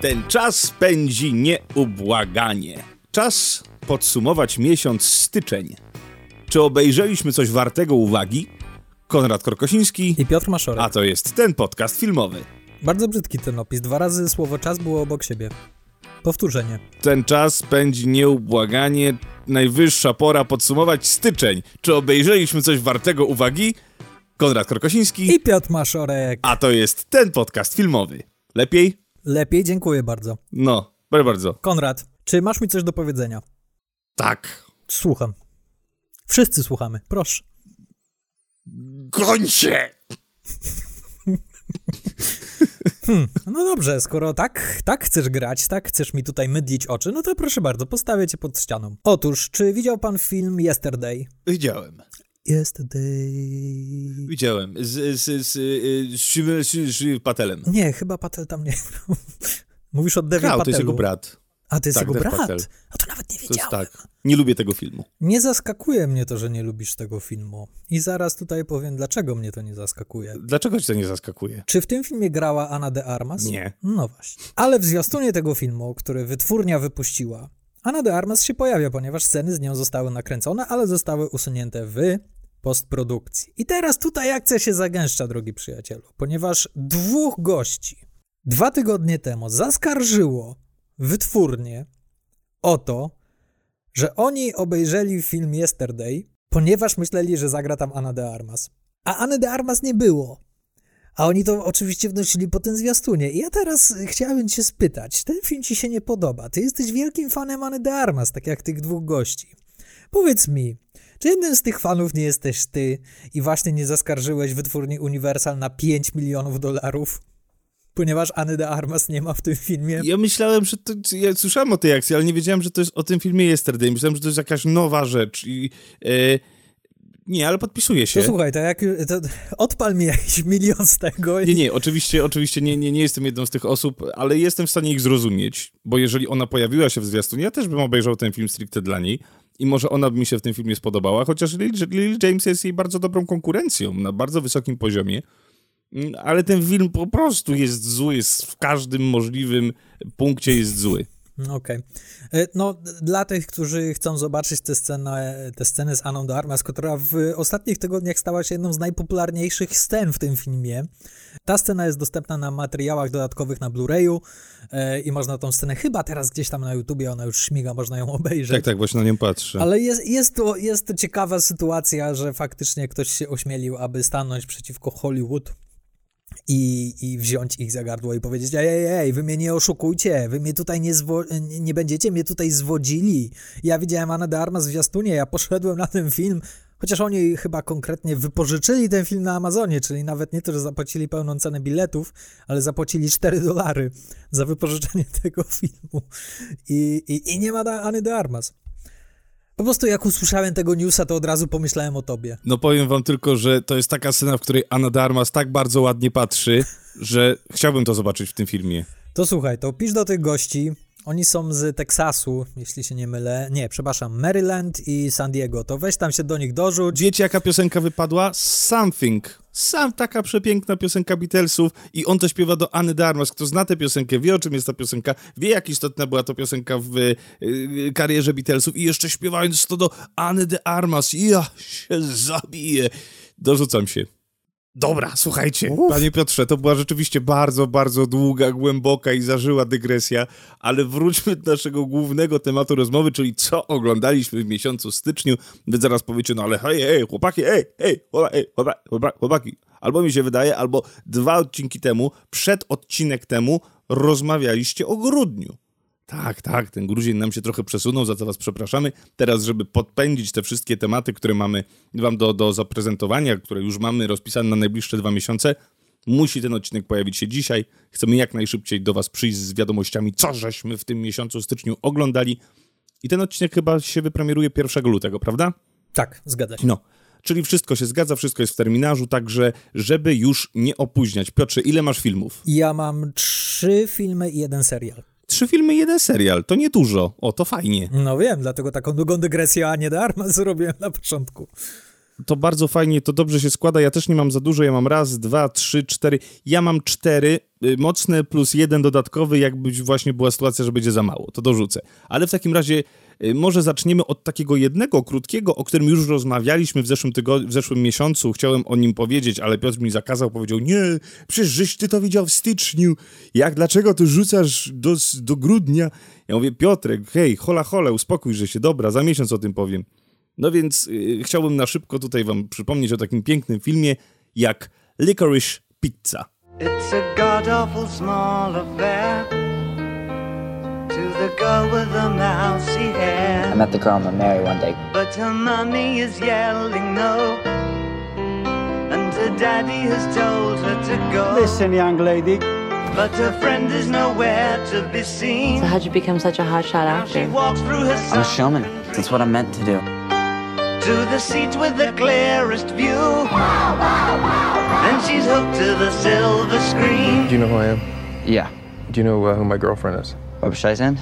Ten czas pędzi nieubłaganie. Czas podsumować miesiąc styczeń. Czy obejrzeliśmy coś wartego uwagi? Konrad Korkosiński, I Piotr Maszorek. a to jest ten podcast filmowy. Bardzo brzydki ten opis. Dwa razy słowo czas było obok siebie. Powtórzenie. Ten czas pędzi nieubłaganie. Najwyższa pora podsumować styczeń. Czy obejrzeliśmy coś wartego uwagi? Konrad Korkosiński, I Piotr Maszorek. a to jest ten podcast filmowy. Lepiej? Lepiej, dziękuję bardzo. No, bardzo, bardzo. Konrad, czy masz mi coś do powiedzenia? Tak. Słucham. Wszyscy słuchamy. Proszę. Końcie! No dobrze, skoro tak, tak chcesz grać, tak chcesz mi tutaj mydlić oczy, no to proszę bardzo, postawię cię pod ścianą. Otóż, czy widział pan film Yesterday? Widziałem. Yesterday... Widziałem. Z, z, z, z, z, z, Patelem. Nie, chyba Patel tam nie. Mówisz o Devie Grał, to Patelu. jest jego brat. A, to jest Tak, jego brat? A to nawet nie wiedziałem. tak. Nie lubię tego filmu. Nie zaskakuje mnie to, że nie lubisz tego filmu. I zaraz tutaj powiem, dlaczego mnie to nie zaskakuje. Dlaczego cię to nie zaskakuje? Czy w tym filmie grała Anna de Armas? Nie. No właśnie. Ale w zwiastunie tego filmu, który wytwórnia wypuściła, Anna de Armas się pojawia, ponieważ sceny z nią zostały nakręcone, ale zostały usunięte w postprodukcji. I teraz tutaj akcja się zagęszcza, drogi przyjacielu, ponieważ dwóch gości dwa tygodnie temu zaskarżyło wytwórnię o to, że oni obejrzeli film Yesterday, ponieważ myśleli, że zagra tam Anna de Armas. A Anny de Armas nie było. A oni to oczywiście wnosili po tym zwiastunie. I ja teraz chciałem cię spytać, ten film ci się nie podoba. Ty jesteś wielkim fanem Anny de Armas, tak jak tych dwóch gości. Powiedz mi, czy jednym z tych fanów nie jesteś ty i właśnie nie zaskarżyłeś wytwórni Universal na 5 milionów dolarów? Ponieważ Anny de Armas nie ma w tym filmie. Ja myślałem, że to. Ja słyszałem o tej akcji, ale nie wiedziałem, że to jest o tym filmie Yesterday. Myślałem, że to jest jakaś nowa rzecz. I, e, nie, ale podpisuję się. To słuchaj, to jak to odpal mi jakiś milion z tego i... Nie, nie, oczywiście, oczywiście nie, nie, nie jestem jedną z tych osób, ale jestem w stanie ich zrozumieć, bo jeżeli ona pojawiła się w zwiastunie, ja też bym obejrzał ten film stricte dla niej i może ona by mi się w tym filmie spodobała, chociaż Lil, Lil James jest jej bardzo dobrą konkurencją na bardzo wysokim poziomie, Mm, ale ten film po prostu jest zły, jest w każdym możliwym punkcie jest zły. Okej. E, No, dla tych, którzy chcą zobaczyć tę scenę, tę scenę z Aną de Armas, która w ostatnich tygodniach stała się jedną z najpopularniejszych scen w tym filmie. Ta scena jest dostępna na materiałach dodatkowych na Blu-rayu e, i można tą scenę chyba teraz gdzieś tam na YouTubie, ona już śmiga, można ją obejrzeć. Tak, tak, właśnie na nią patrzę. Ale jest, jest, to, jest to ciekawa sytuacja, że faktycznie ktoś się ośmielił, aby stanąć przeciwko Hollywood i, i wziąć ich za gardło i powiedzieć, ej, ej, wy mnie nie oszukujcie, wy mnie tutaj nie, nie- będziecie mnie tutaj zwodzili. Ja widziałem Anę de Armas w zwiastunie, ja poszedłem na ten film, chociaż oni chyba konkretnie wypożyczyli ten film na Amazonie, czyli nawet nie to, że zapłacili pełną cenę biletów, ale zapłacili 4 dolary za wypożyczenie tego filmu. I, i, i nie ma Any de Armas. Po prostu jak usłyszałem tego newsa, to od razu pomyślałem o tobie. No powiem wam tylko, że to jest taka scena, w której Anna de Armas tak bardzo ładnie patrzy, że chciałbym to zobaczyć w tym filmie. To słuchaj, to pisz do tych gości. Oni są z Teksasu, jeśli się nie mylę. Nie, przepraszam, Maryland i San Diego. To weź tam się do nich dorzuć. Wiecie, jaka piosenka wypadła? Something. Sam taka przepiękna piosenka Beatlesów i on to śpiewa do Anny Darmas. Kto zna tę piosenkę, wie o czym jest ta piosenka, wie jak istotna była to piosenka w y, y, karierze Beatlesów i jeszcze śpiewając to do Anny de Armas. Ja się zabiję. Dorzucam się. Dobra, słuchajcie, panie Piotrze, to była rzeczywiście bardzo, bardzo długa, głęboka i zażyła dygresja, ale wróćmy do naszego głównego tematu rozmowy, czyli co oglądaliśmy w miesiącu styczniu. Wy zaraz powiecie, no ale hej, hej, chłopaki, hej, hej, chłopaki, hej, chłopaki, chłopaki. Albo mi się wydaje, albo dwa odcinki temu, przed odcinek temu rozmawialiście o grudniu. Tak, tak, ten Gruzin nam się trochę przesunął, za co was przepraszamy. Teraz, żeby podpędzić te wszystkie tematy, które mamy wam do, do zaprezentowania, które już mamy rozpisane na najbliższe dwa miesiące, musi ten odcinek pojawić się dzisiaj. Chcemy jak najszybciej do was przyjść z wiadomościami, co żeśmy w tym miesiącu styczniu oglądali. I ten odcinek chyba się wypremieruje 1 lutego, prawda? Tak, zgadza się. No. Czyli wszystko się zgadza, wszystko jest w terminarzu, także żeby już nie opóźniać. Piotrze, ile masz filmów? Ja mam trzy filmy i jeden serial. Trzy filmy, jeden serial. To nie dużo. O, to fajnie. No wiem, dlatego taką długą dygresję, a nie de Armas zrobiłem na początku. to bardzo fajnie, to dobrze się składa. Ja też nie mam za dużo, ja mam raz, dwa, trzy, cztery. Ja mam cztery y, mocne plus jeden dodatkowy, jakby właśnie była sytuacja, że będzie za mało, to dorzucę. Ale w takim razie może zaczniemy od takiego jednego, krótkiego, o którym już rozmawialiśmy w zeszłym, tygodniu, w zeszłym miesiącu. Chciałem o nim powiedzieć, ale Piotr mi zakazał, powiedział, nie, przecież żeś ty to widział w styczniu. Jak, dlaczego to rzucasz do, do grudnia? Ja mówię, Piotrek, hej, hola hola, uspokój że się, dobra, za miesiąc o tym powiem. No więc y, chciałbym na szybko tutaj wam przypomnieć o takim pięknym filmie jak Licorice Pizza. It's a god awful small affair the girl with the mousy hair I met the girl I'm gonna marry one day But her mommy is yelling no And her daddy has told her to go Listen young lady But her friend is nowhere to be seen So how'd you become such a hotshot actor? I'm a showman. That's what I'm meant to do to the seat with the clearest view. And she's hooked to the silver screen. Do you know who I am? Yeah. Do you know uh, who my girlfriend is? Barbara Streisand?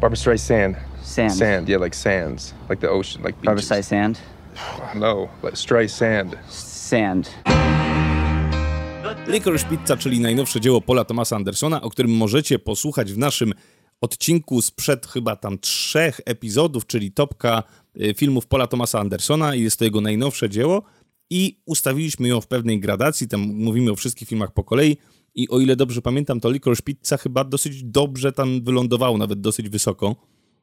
Barbara Streisand. Sand. Sand, yeah, like sands. Like the ocean, like beaches. Barbara Streisand? no, like Streisand. Sand. Licorice Pizza, czyli najnowsze dzieło Paula Thomasa Andersona, o którym możecie posłuchać w naszym odcinku sprzed chyba tam trzech epizodów, czyli topka y, filmów Paula Thomasa Andersona i jest to jego najnowsze dzieło i ustawiliśmy ją w pewnej gradacji, tam mówimy o wszystkich filmach po kolei i o ile dobrze pamiętam, to Licorice Pizza chyba dosyć dobrze tam wylądowało, nawet dosyć wysoko.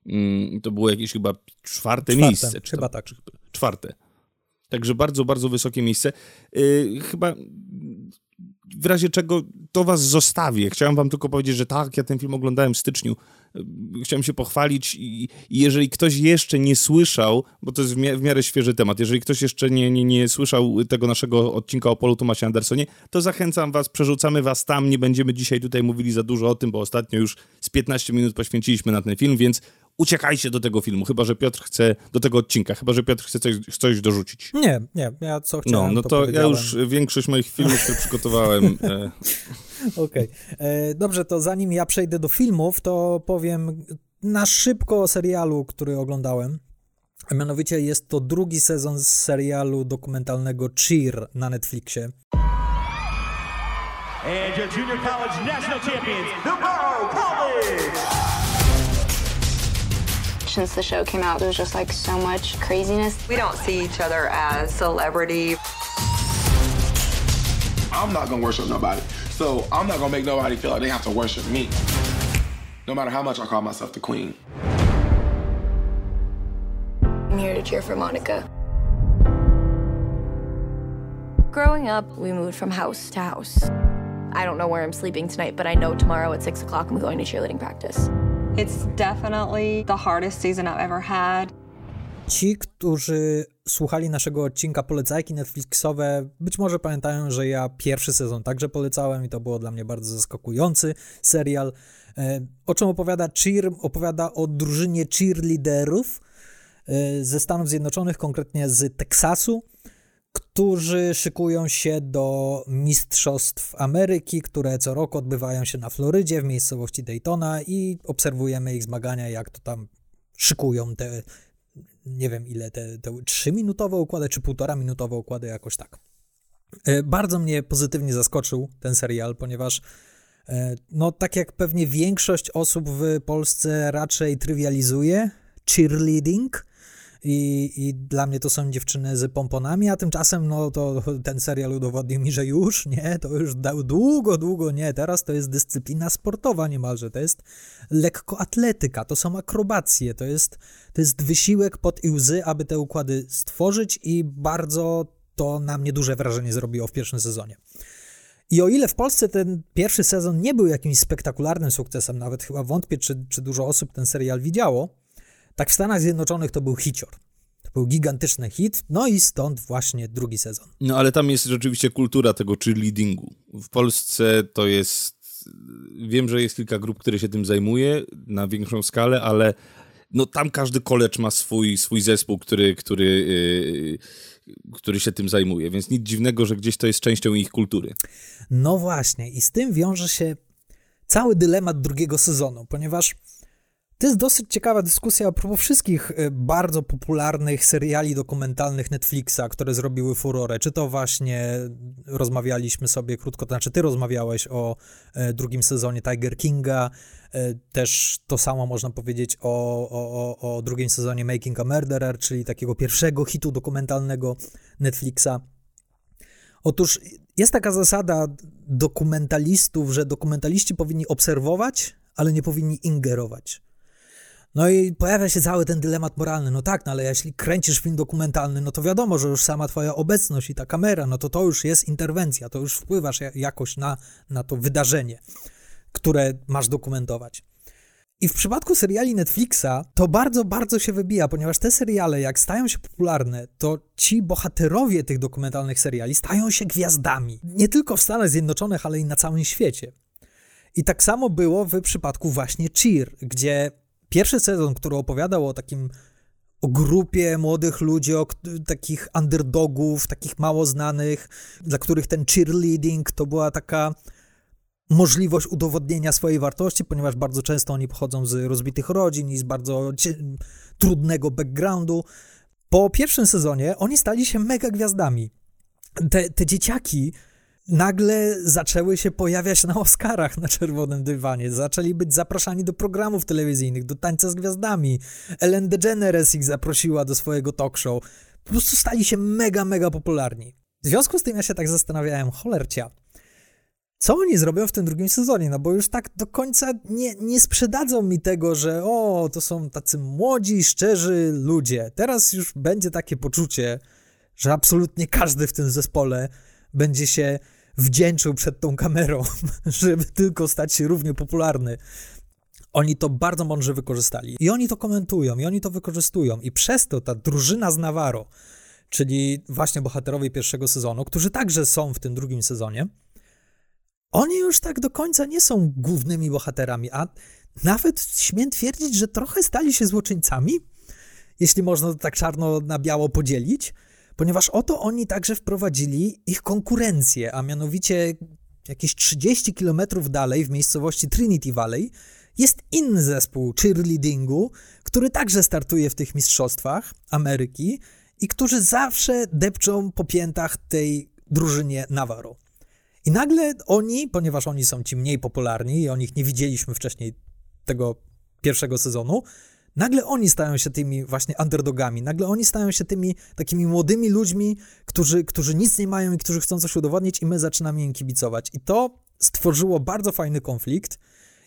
Mm, to było jakieś chyba czwarte, czwarte miejsce. Chyba tak. Czwarte. Także bardzo, bardzo wysokie miejsce. Yy, chyba w razie czego to was zostawię. Chciałem wam tylko powiedzieć, że tak, ja ten film oglądałem w styczniu. Chciałem się pochwalić i, i jeżeli ktoś jeszcze nie słyszał, bo to jest w, mi w miarę świeży temat, jeżeli ktoś jeszcze nie, nie, nie słyszał tego naszego odcinka o Polu Tomasie Andersonie, to zachęcam was, przerzucamy was tam, nie będziemy dzisiaj tutaj mówili za dużo o tym, bo ostatnio już z 15 minut poświęciliśmy na ten film, więc uciekajcie do tego filmu, chyba że Piotr chce, do tego odcinka, chyba że Piotr chce coś, coś dorzucić. Nie, nie, ja co chciałem, No, no to, to ja już większość moich filmów, które przygotowałem... E... Okej, okay. E, dobrze, to zanim ja przejdę do filmów, to powiem na szybko o serialu, który oglądałem. A mianowicie jest to drugi sezon z serialu dokumentalnego Cheer na Netflixie. And your junior college national champions, the Borough College! Since the show came out. there's just like so much craziness. We don't see each other as celebrity. I'm not gonna worship nobody. So I'm not gonna make nobody feel like they have to worship me. No matter how much I call myself the queen. I'm here to cheer for Monica. Growing up, we moved from house to house. I don't know where I'm sleeping tonight, but I know tomorrow at 6 o'clock I'm going to cheerleading practice. It's definitely the hardest season I've ever had. Ci, którzy słuchali naszego odcinka polecajki Netflixowe, być może pamiętają, że ja pierwszy sezon także polecałem i to było dla mnie bardzo zaskakujący serial. E, o czym opowiada Cheer? Opowiada o drużynie cheerleaderów e, ze Stanów Zjednoczonych, konkretnie z Teksasu, którzy szykują się do Mistrzostw Ameryki, które co roku odbywają się na Florydzie, w miejscowości Daytona i obserwujemy ich zmagania, jak to tam szykują te, nie wiem ile, te, te 3-minutowe układy, czy półtora minutowe układy, jakoś tak. E, bardzo mnie pozytywnie zaskoczył ten serial, ponieważ e, no tak jak pewnie większość osób w Polsce raczej trywializuje cheerleading, i, i dla mnie to są dziewczyny z pomponami, a tymczasem no to ten serial udowodnił mi, że już nie, to już długo, długo nie, teraz to jest dyscyplina sportowa niemalże, to jest lekkoatletyka, to są akrobacje, to jest, to jest wysiłek pod i łzy, aby te układy stworzyć i bardzo to na mnie duże wrażenie zrobiło w pierwszym sezonie. I o ile w Polsce ten pierwszy sezon nie był jakimś spektakularnym sukcesem, nawet chyba wątpię, czy, czy dużo osób ten serial widziało, tak w Stanach Zjednoczonych to był hicior. To był gigantyczny hit, no i stąd właśnie drugi sezon. No ale tam jest rzeczywiście kultura tego cheerleadingu. W Polsce to jest... Wiem, że jest kilka grup, które się tym zajmuje na większą skalę, ale no tam każdy college ma swój, swój zespół, który, który, yy, który się tym zajmuje, więc nic dziwnego, że gdzieś to jest częścią ich kultury. No właśnie i z tym wiąże się cały dylemat drugiego sezonu, ponieważ to jest dosyć ciekawa dyskusja a propos wszystkich y, bardzo popularnych seriali dokumentalnych Netflixa, które zrobiły furorę. Czy to właśnie rozmawialiśmy sobie krótko, to znaczy ty rozmawiałeś o e, drugim sezonie Tiger Kinga, e, też to samo można powiedzieć o, o, o drugim sezonie Making a Murderer, czyli takiego pierwszego hitu dokumentalnego Netflixa. Otóż jest taka zasada dokumentalistów, że dokumentaliści powinni obserwować, ale nie powinni ingerować. No i pojawia się cały ten dylemat moralny. No tak, no ale jeśli kręcisz film dokumentalny, no to wiadomo, że już sama twoja obecność i ta kamera, no to to już jest interwencja, to już wpływasz jakoś na, na to wydarzenie, które masz dokumentować. I w przypadku seriali Netflixa to bardzo, bardzo się wybija, ponieważ te seriale, jak stają się popularne, to ci bohaterowie tych dokumentalnych seriali stają się gwiazdami. Nie tylko w Stanach Zjednoczonych, ale i na całym świecie. I tak samo było w przypadku właśnie Cheer, gdzie pierwszy sezon, który opowiadał o takim o grupie młodych ludzi, o takich underdogów, takich mało znanych, dla których ten cheerleading to była taka możliwość udowodnienia swojej wartości, ponieważ bardzo często oni pochodzą z rozbitych rodzin i z bardzo trudnego backgroundu. Po pierwszym sezonie oni stali się mega gwiazdami. Te, te dzieciaki nagle zaczęły się pojawiać na Oscarach na czerwonym dywanie. Zaczęli być zapraszani do programów telewizyjnych, do tańca z gwiazdami. Ellen DeGeneres ich zaprosiła do swojego talk show. Po prostu stali się mega, mega popularni. W związku z tym ja się tak zastanawiałem, cholercia, co oni zrobią w tym drugim sezonie? No bo już tak do końca nie, nie sprzedadzą mi tego, że o, to są tacy młodzi, szczerzy ludzie. Teraz już będzie takie poczucie, że absolutnie każdy w tym zespole będzie się wdzięczył przed tą kamerą, żeby tylko stać się równie popularny. Oni to bardzo mądrze wykorzystali. I oni to komentują, i oni to wykorzystują. I przez to ta drużyna z Navarro, czyli właśnie bohaterowie pierwszego sezonu, którzy także są w tym drugim sezonie, oni już tak do końca nie są głównymi bohaterami, a nawet śmiem twierdzić, że trochę stali się złoczyńcami, jeśli można to tak czarno na biało podzielić, ponieważ oto oni także wprowadzili ich konkurencję, a mianowicie jakieś 30 kilometrów dalej w miejscowości Trinity Valley jest inny zespół cheerleadingu, który także startuje w tych mistrzostwach Ameryki i którzy zawsze depczą po piętach tej drużynie Navarro. I nagle oni, ponieważ oni są ci mniej popularni i o nich nie widzieliśmy wcześniej tego pierwszego sezonu, nagle oni stają się tymi właśnie underdogami, nagle oni stają się tymi takimi młodymi ludźmi, którzy, którzy nic nie mają i którzy chcą coś udowodnić i my zaczynamy im kibicować. I to stworzyło bardzo fajny konflikt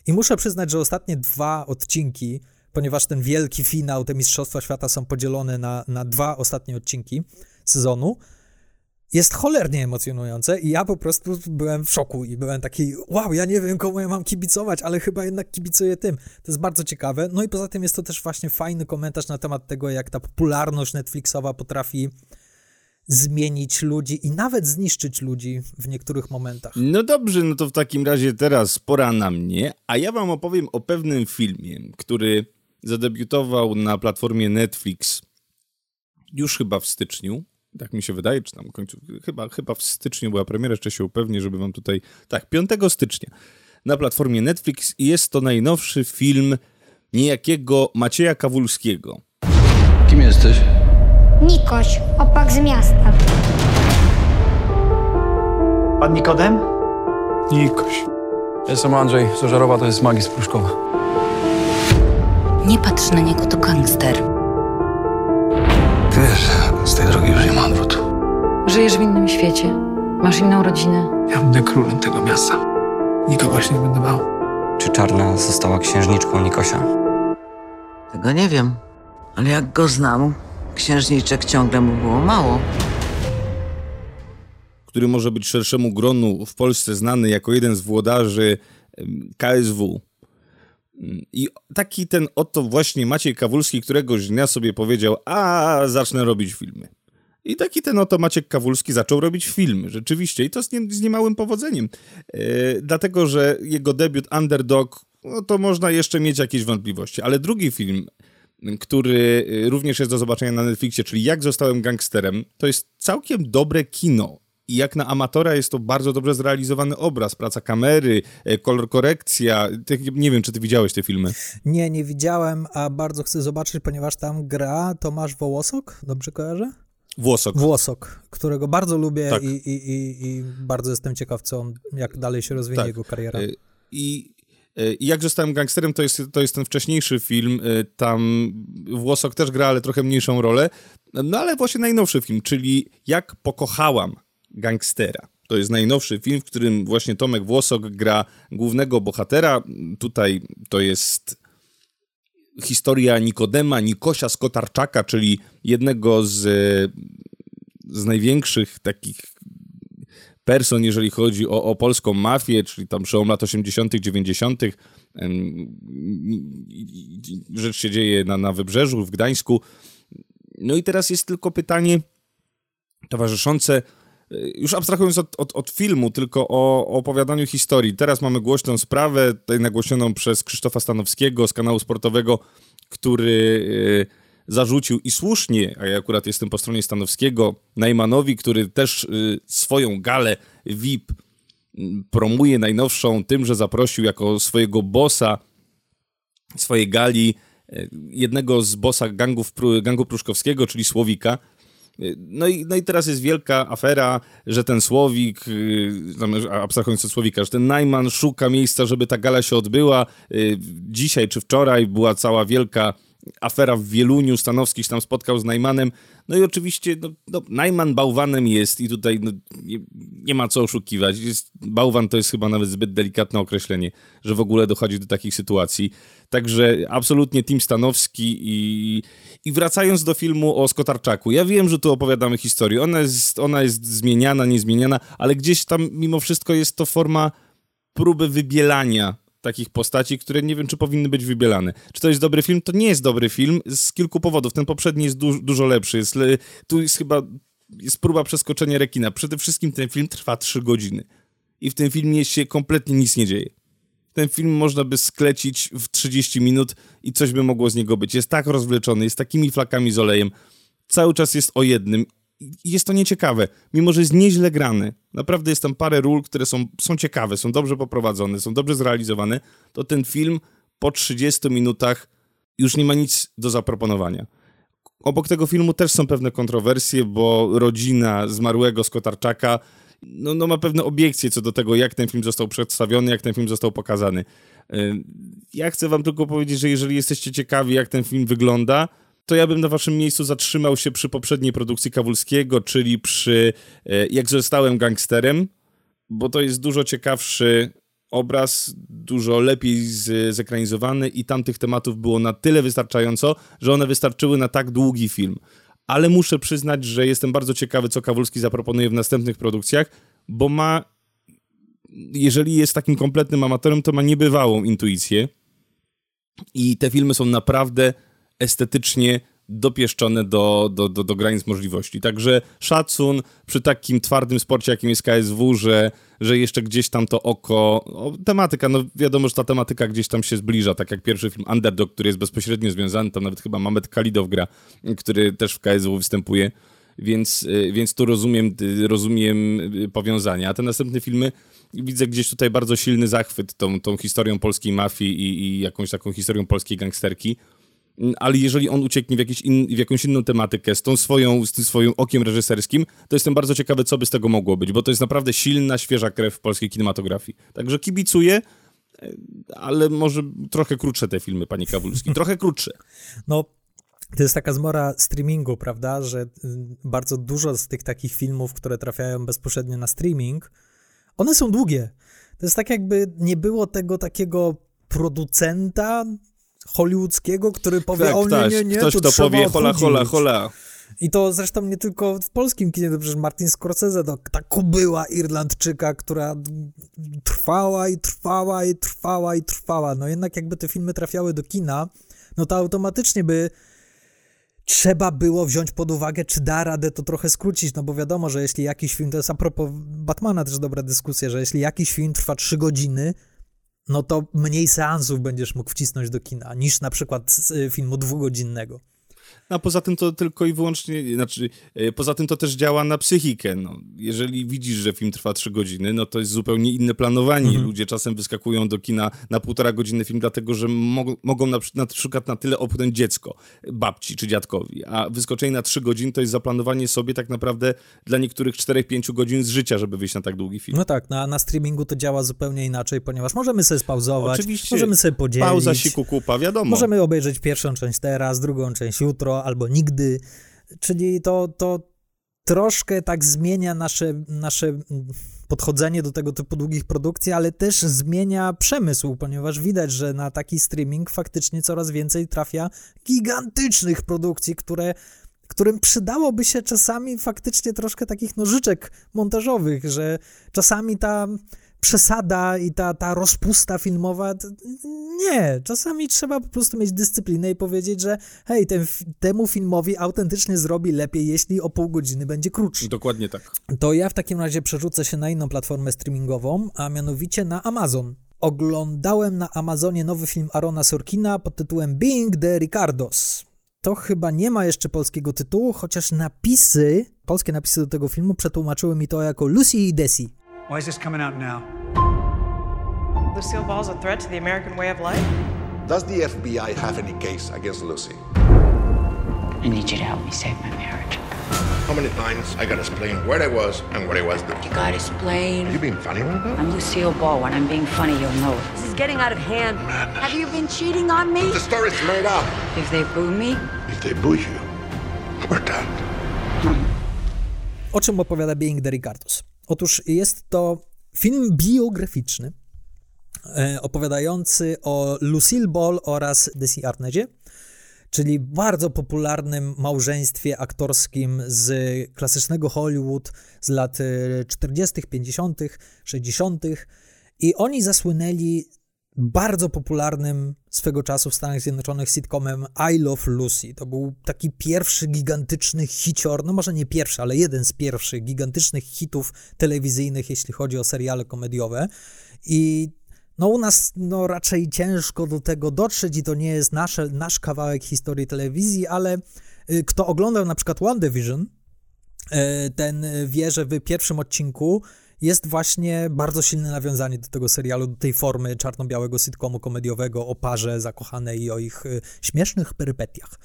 i muszę przyznać, że ostatnie dwa odcinki, ponieważ ten wielki finał, te Mistrzostwa Świata są podzielone na, na dwa ostatnie odcinki sezonu, jest cholernie emocjonujące i ja po prostu byłem w szoku i byłem taki, wow, ja nie wiem komu ja mam kibicować, ale chyba jednak kibicuję tym. To jest bardzo ciekawe. No i poza tym jest to też właśnie fajny komentarz na temat tego, jak ta popularność Netflixowa potrafi zmienić ludzi i nawet zniszczyć ludzi w niektórych momentach. No dobrze, no to w takim razie teraz pora na mnie, a ja wam opowiem o pewnym filmie, który zadebiutował na platformie Netflix już chyba w styczniu tak mi się wydaje, czy tam końcu, chyba, chyba w styczniu była premiera, jeszcze się upewnię, żeby wam tutaj, tak, 5 stycznia na platformie Netflix jest to najnowszy film niejakiego Macieja Kawulskiego. Kim jesteś? Nikoś, opak z miasta. Pan Nikodem? Nikoś. Jestem Andrzej, Zożarowa to jest magis Pruszkowa. Nie patrz na niego, to gangster. Wiesz, z tej drogi już nie ma. Żyjesz w innym świecie. Masz inną rodzinę. Ja będę królem tego miasta. Nikogo się nie będę bał. Czy Czarna została księżniczką Nikosia? Tego nie wiem, ale jak go znam, księżniczek ciągle mu było mało. Który może być szerszemu gronu w Polsce znany jako jeden z włodarzy KSW. I taki ten oto właśnie Maciej Kawulski któregoś dnia sobie powiedział, a zacznę robić filmy. I taki ten oto Maciek Kawulski zaczął robić filmy, rzeczywiście, i to z, nie, z niemałym powodzeniem. E, dlatego, że jego debiut Underdog, no to można jeszcze mieć jakieś wątpliwości. Ale drugi film, który e, również jest do zobaczenia na Netflixie, czyli Jak zostałem gangsterem, to jest całkiem dobre kino. I jak na amatora jest to bardzo dobrze zrealizowany obraz, praca kamery, e, kolor korekcja. Nie wiem, czy ty widziałeś te filmy. Nie, nie widziałem, a bardzo chcę zobaczyć, ponieważ tam gra Tomasz Wołosok, dobrze kojarzę? Włosok. Włosok, którego bardzo lubię Tak. i, i, i, i bardzo jestem ciekaw, co on, jak dalej się rozwinie Tak. jego kariera. E, I, e, I jak zostałem gangsterem, to jest, to jest ten wcześniejszy film. e, Tam Włosok też gra, ale trochę mniejszą rolę. No ale właśnie najnowszy film, czyli Jak pokochałam gangstera. To jest najnowszy film, w którym właśnie Tomek Włosok gra głównego bohatera. Tutaj to jest historia Nikodema Nikosia Skotarczaka, czyli jednego z, z największych takich person, jeżeli chodzi o, o polską mafię, czyli tam przełom lat 80., 90. em, Rzecz się dzieje na, na wybrzeżu, w Gdańsku. No i teraz jest tylko pytanie towarzyszące, już abstrahując od, od, od filmu, tylko o, o opowiadaniu historii. Teraz mamy głośną sprawę, tutaj nagłośnioną przez Krzysztofa Stanowskiego z kanału sportowego, który y, zarzucił i słusznie, a ja akurat jestem po stronie Stanowskiego, Najmanowi, który też y, swoją galę VIP mm, promuje najnowszą tym, że zaprosił jako swojego bossa swojej gali y, jednego z bossa gangów, gangu pruszkowskiego, czyli Słowika. Y, No i, no i teraz jest wielka afera, że ten Słowik, y, abstrahując od Słowika, że ten Najman szuka miejsca, żeby ta gala się odbyła. Y, Dzisiaj czy wczoraj była cała wielka afera w Wieluniu, Stanowski się tam spotkał z Najmanem. No i oczywiście no, no, Najman bałwanem jest i tutaj no, nie, nie ma co oszukiwać. Jest, bałwan to jest chyba nawet zbyt delikatne określenie, że w ogóle dochodzi do takich sytuacji. Także absolutnie Tim Stanowski i, i wracając do filmu o Skotarczaku. Ja wiem, że tu opowiadamy historię. Ona jest, ona jest zmieniana, niezmieniana, ale gdzieś tam mimo wszystko jest to forma próby wybielania takich postaci, które nie wiem, czy powinny być wybielane. Czy to jest dobry film? To nie jest dobry film z kilku powodów. Ten poprzedni jest du dużo lepszy. Jest tu jest chyba jest próba przeskoczenia rekina. Przede wszystkim ten film trwa 3 godziny. I w tym filmie się kompletnie nic nie dzieje. Ten film można by sklecić w 30 minut i coś by mogło z niego być. Jest tak rozwleczony, jest takimi flakami z olejem. Cały czas jest o jednym. Jest to nieciekawe, mimo że jest nieźle grany. Naprawdę jest tam parę ról, które są, są ciekawe, są dobrze poprowadzone, są dobrze zrealizowane. To ten film po 30 minutach już nie ma nic do zaproponowania. Obok tego filmu też są pewne kontrowersje, bo rodzina zmarłego Skotarczaka no, no ma pewne obiekcje co do tego, jak ten film został przedstawiony, jak ten film został pokazany. Ja chcę wam tylko powiedzieć, że jeżeli jesteście ciekawi, jak ten film wygląda, to ja bym na waszym miejscu zatrzymał się przy poprzedniej produkcji Kawulskiego, czyli przy e, Jak zostałem gangsterem, bo to jest dużo ciekawszy obraz, dużo lepiej z, zekranizowany i tamtych tematów było na tyle wystarczająco, że one wystarczyły na tak długi film. Ale muszę przyznać, że jestem bardzo ciekawy, co Kawulski zaproponuje w następnych produkcjach, bo ma, jeżeli jest takim kompletnym amatorem, to ma niebywałą intuicję i te filmy są naprawdę estetycznie dopieszczone do, do, do, do granic możliwości. Także szacun przy takim twardym sporcie, jakim jest KSW, że, że jeszcze gdzieś tam to oko... O, tematyka, no wiadomo, że ta tematyka gdzieś tam się zbliża, tak jak pierwszy film Underdog, który jest bezpośrednio związany, tam nawet chyba Mamet Kalidow gra, który też w KSW występuje, więc, y, więc tu rozumiem, y, rozumiem y, powiązania. A te następne filmy widzę gdzieś tutaj bardzo silny zachwyt tą, tą historią polskiej mafii i, i jakąś taką historią polskiej gangsterki. Ale jeżeli on ucieknie w, jakiś in, w jakąś inną tematykę, z, tą swoją, z tym swoim okiem reżyserskim, to jestem bardzo ciekawy, co by z tego mogło być, bo to jest naprawdę silna, świeża krew w polskiej kinematografii. Także kibicuję, e, ale może trochę krótsze te filmy, panie Kawulski, trochę krótsze. No, to jest taka zmora streamingu, prawda, że y, bardzo dużo z tych takich filmów, które trafiają bezpośrednio na streaming, one są długie. To jest tak jakby nie było tego takiego producenta hollywoodzkiego, który powie, tak, o nie, tak, nie, nie, ktoś to trzeba powie hola, hola, hola. I to zresztą nie tylko w polskim kinie, to przecież Martin Scorsese, to ta kubyła Irlandczyka, która trwała i trwała i trwała i trwała. No jednak jakby te filmy trafiały do kina, no to automatycznie by trzeba było wziąć pod uwagę, czy da radę to trochę skrócić, no bo wiadomo, że jeśli jakiś film, to jest a propos Batmana też dobra dyskusja, że jeśli jakiś film trwa trzy godziny, no to mniej seansów będziesz mógł wcisnąć do kina, niż na przykład y, filmu dwugodzinnego. A poza tym to tylko i wyłącznie, znaczy, e, poza tym to też działa na psychikę. No. Jeżeli widzisz, że film trwa trzy godziny, no to jest zupełnie inne planowanie. Mhm. Ludzie czasem wyskakują do kina na półtora godziny film, dlatego że mo mogą na, na przykład na tyle opchnąć dziecko, babci czy dziadkowi. A wyskoczenie na trzy godziny to jest zaplanowanie sobie tak naprawdę dla niektórych 4-5 godzin z życia, żeby wyjść na tak długi film. No tak, na, na streamingu to działa zupełnie inaczej, ponieważ możemy sobie spauzować, Oczywiście możemy sobie podzielić. Pauza siku kupa, wiadomo. Możemy obejrzeć pierwszą część teraz, drugą część jutro albo nigdy. Czyli to, to troszkę tak zmienia nasze, nasze podchodzenie do tego typu długich produkcji, ale też zmienia przemysł, ponieważ widać, że na taki streaming faktycznie coraz więcej trafia gigantycznych produkcji, które którym przydałoby się czasami faktycznie troszkę takich nożyczek montażowych, że czasami ta przesada i ta, ta rozpusta filmowa, nie, czasami trzeba po prostu mieć dyscyplinę i powiedzieć, że hej, ten, temu filmowi autentycznie zrobi lepiej, jeśli o pół godziny będzie krótszy. Dokładnie tak. To ja w takim razie przerzucę się na inną platformę streamingową, a mianowicie na Amazon. Oglądałem na Amazonie nowy film Arona Sorkina pod tytułem Being the Ricardos. To chyba nie ma jeszcze polskiego tytułu, chociaż napisy, polskie napisy do tego filmu przetłumaczyły mi to jako Lucy i Desi. Why is this coming out now? Lucille Ball's a threat to the American way of life? Does the FBI have any case against Lucy? I need you to help me save my marriage. How many times I gotta explain where I was and what I was doing? You gotta explain. Are you being funny right now? I'm Lucille Ball. When I'm being funny, you'll know it. This is getting out of hand. Have you been cheating on me? The story's made up. If they boo me, If they boo you, we're done. Hmm. O czym opowiada Being the Ricardos? Otóż jest to film biograficzny e, opowiadający o Lucille Ball oraz Desi Arnezie, czyli bardzo popularnym małżeństwie aktorskim z klasycznego Hollywood z lat e, 40., 50., 60. I oni zasłynęli bardzo popularnym swego czasu w Stanach Zjednoczonych sitcomem I Love Lucy. To był taki pierwszy gigantyczny hicior, no może nie pierwszy, ale jeden z pierwszych gigantycznych hitów telewizyjnych, jeśli chodzi o seriale komediowe. I no u nas no, raczej ciężko do tego dotrzeć i to nie jest nasze, nasz kawałek historii telewizji, ale y, kto oglądał na przykład WandaVision, y, ten wie, że w pierwszym odcinku jest właśnie bardzo silne nawiązanie do tego serialu, do tej formy czarno-białego sitcomu komediowego o parze zakochanej i o ich y, śmiesznych perypetiach.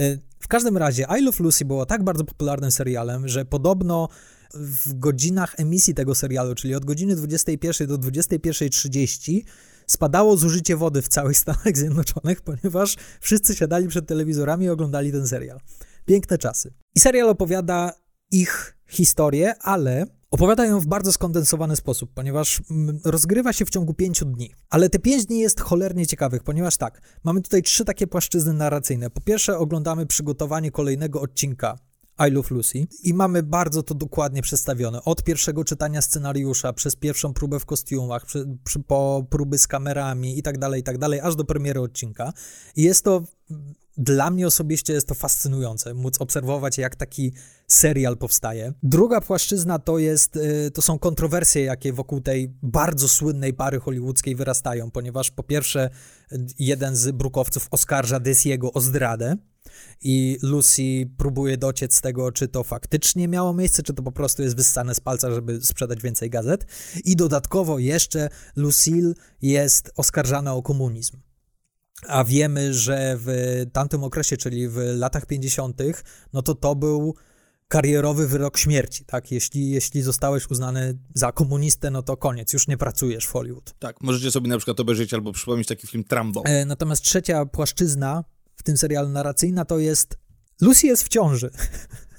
Y, W każdym razie I Love Lucy było tak bardzo popularnym serialem, że podobno w godzinach emisji tego serialu, czyli od godziny 21 do 21.30 spadało zużycie wody w całych Stanach Zjednoczonych, ponieważ wszyscy siadali przed telewizorami i oglądali ten serial. Piękne czasy. I serial opowiada ich historię, ale opowiada ją w bardzo skondensowany sposób, ponieważ mm, rozgrywa się w ciągu pięciu dni. Ale te pięć dni jest cholernie ciekawych, ponieważ tak, mamy tutaj trzy takie płaszczyzny narracyjne. Po pierwsze oglądamy przygotowanie kolejnego odcinka I Love Lucy i mamy bardzo to dokładnie przedstawione. Od pierwszego czytania scenariusza, przez pierwszą próbę w kostiumach, przy, przy, po próby z kamerami i tak dalej, i tak dalej, aż do premiery odcinka. I jest to, dla mnie osobiście jest to fascynujące, móc obserwować jak taki serial powstaje. Druga płaszczyzna to jest, y, to są kontrowersje, jakie wokół tej bardzo słynnej pary hollywoodzkiej wyrastają, ponieważ po pierwsze y, jeden z brukowców oskarża Desiego o zdradę, i Lucy próbuje dociec z tego, czy to faktycznie miało miejsce, czy to po prostu jest wyssane z palca, żeby sprzedać więcej gazet. I dodatkowo jeszcze Lucille jest oskarżana o komunizm. A wiemy, że w tamtym okresie, czyli w latach 50., no to to był karierowy wyrok śmierci, tak? Jeśli, jeśli zostałeś uznany za komunistę, no to koniec, już nie pracujesz w Hollywood. Tak, możecie sobie na przykład obejrzeć albo przypomnieć taki film Trambo. E, Natomiast trzecia płaszczyzna w tym serialu narracyjna to jest Lucy jest w ciąży.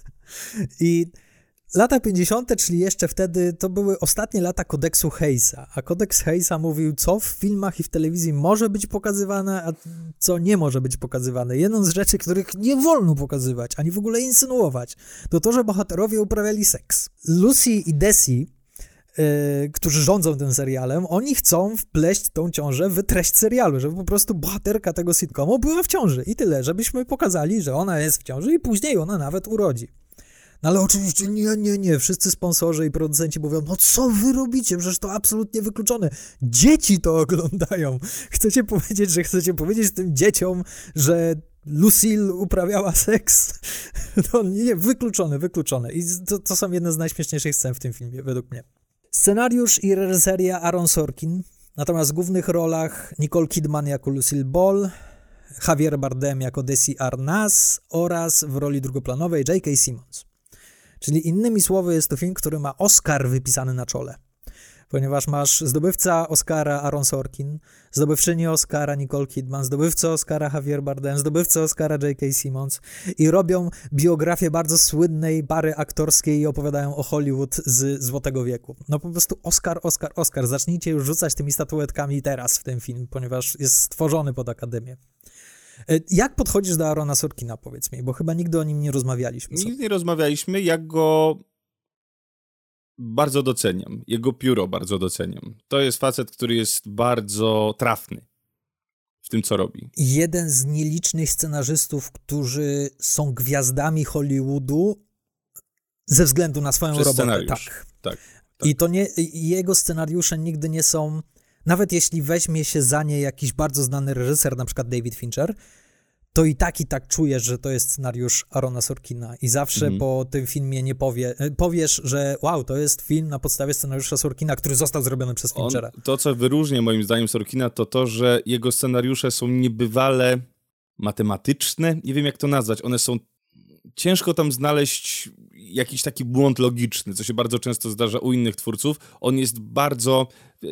I lata 50., czyli jeszcze wtedy, to były ostatnie lata kodeksu Hayesa. A kodeks Hayesa mówił, co w filmach i w telewizji może być pokazywane, a co nie może być pokazywane. Jedną z rzeczy, których nie wolno pokazywać, ani w ogóle insynuować, to to, że bohaterowie uprawiali seks. Lucy i Desi którzy rządzą tym serialem, oni chcą wpleść tą ciążę w treść serialu, żeby po prostu bohaterka tego sitcomu była w ciąży i tyle, żebyśmy pokazali, że ona jest w ciąży i później ona nawet urodzi. No ale oczywiście nie, nie, nie. Wszyscy sponsorzy i producenci mówią, no co wy robicie? Przecież to absolutnie wykluczone. Dzieci to oglądają. Chcecie powiedzieć, że chcecie powiedzieć tym dzieciom, że Lucille uprawiała seks. To nie, wykluczone, wykluczone. I to, to są jedne z najśmieszniejszych scen w tym filmie, według mnie. Scenariusz i reżyseria Aaron Sorkin, natomiast w głównych rolach Nicole Kidman jako Lucille Ball, Javier Bardem jako Desi Arnaz oraz w roli drugoplanowej J.K. Simmons. Czyli innymi słowy jest to film, który ma Oscar wypisany na czole ponieważ masz zdobywca Oscara Aaron Sorkin, zdobywczyni Oscara Nicole Kidman, zdobywcę Oscara Javier Bardem, zdobywcę Oscara J.K. Simmons i robią biografię bardzo słynnej pary aktorskiej i opowiadają o Hollywood z Złotego Wieku. No po prostu Oscar, Oscar, Oscar. Zacznijcie już rzucać tymi statuetkami teraz w ten film, ponieważ jest stworzony pod Akademię. E, jak podchodzisz do Arona Sorkina, powiedz mi, bo chyba nigdy o nim nie rozmawialiśmy. Nigdy nie rozmawialiśmy, jak go bardzo doceniam. Jego pióro bardzo doceniam. To jest facet, który jest bardzo trafny w tym, co robi. Jeden z nielicznych scenarzystów, którzy są gwiazdami Hollywoodu ze względu na swoją Przez robotę. Scenariusz. Tak. tak. Tak. I to nie, jego scenariusze nigdy nie są, nawet jeśli weźmie się za nie jakiś bardzo znany reżyser, na przykład David Fincher, to i tak i tak czujesz, że to jest scenariusz Arona Sorkina i zawsze mm. po tym filmie nie powie, e, powiesz, że wow, to jest film na podstawie scenariusza Sorkina, który został zrobiony przez Finchera. On, to, co wyróżnia moim zdaniem Sorkina, to to, że jego scenariusze są niebywale matematyczne, nie wiem jak to nazwać, one są ciężko tam znaleźć jakiś taki błąd logiczny, co się bardzo często zdarza u innych twórców. On jest bardzo,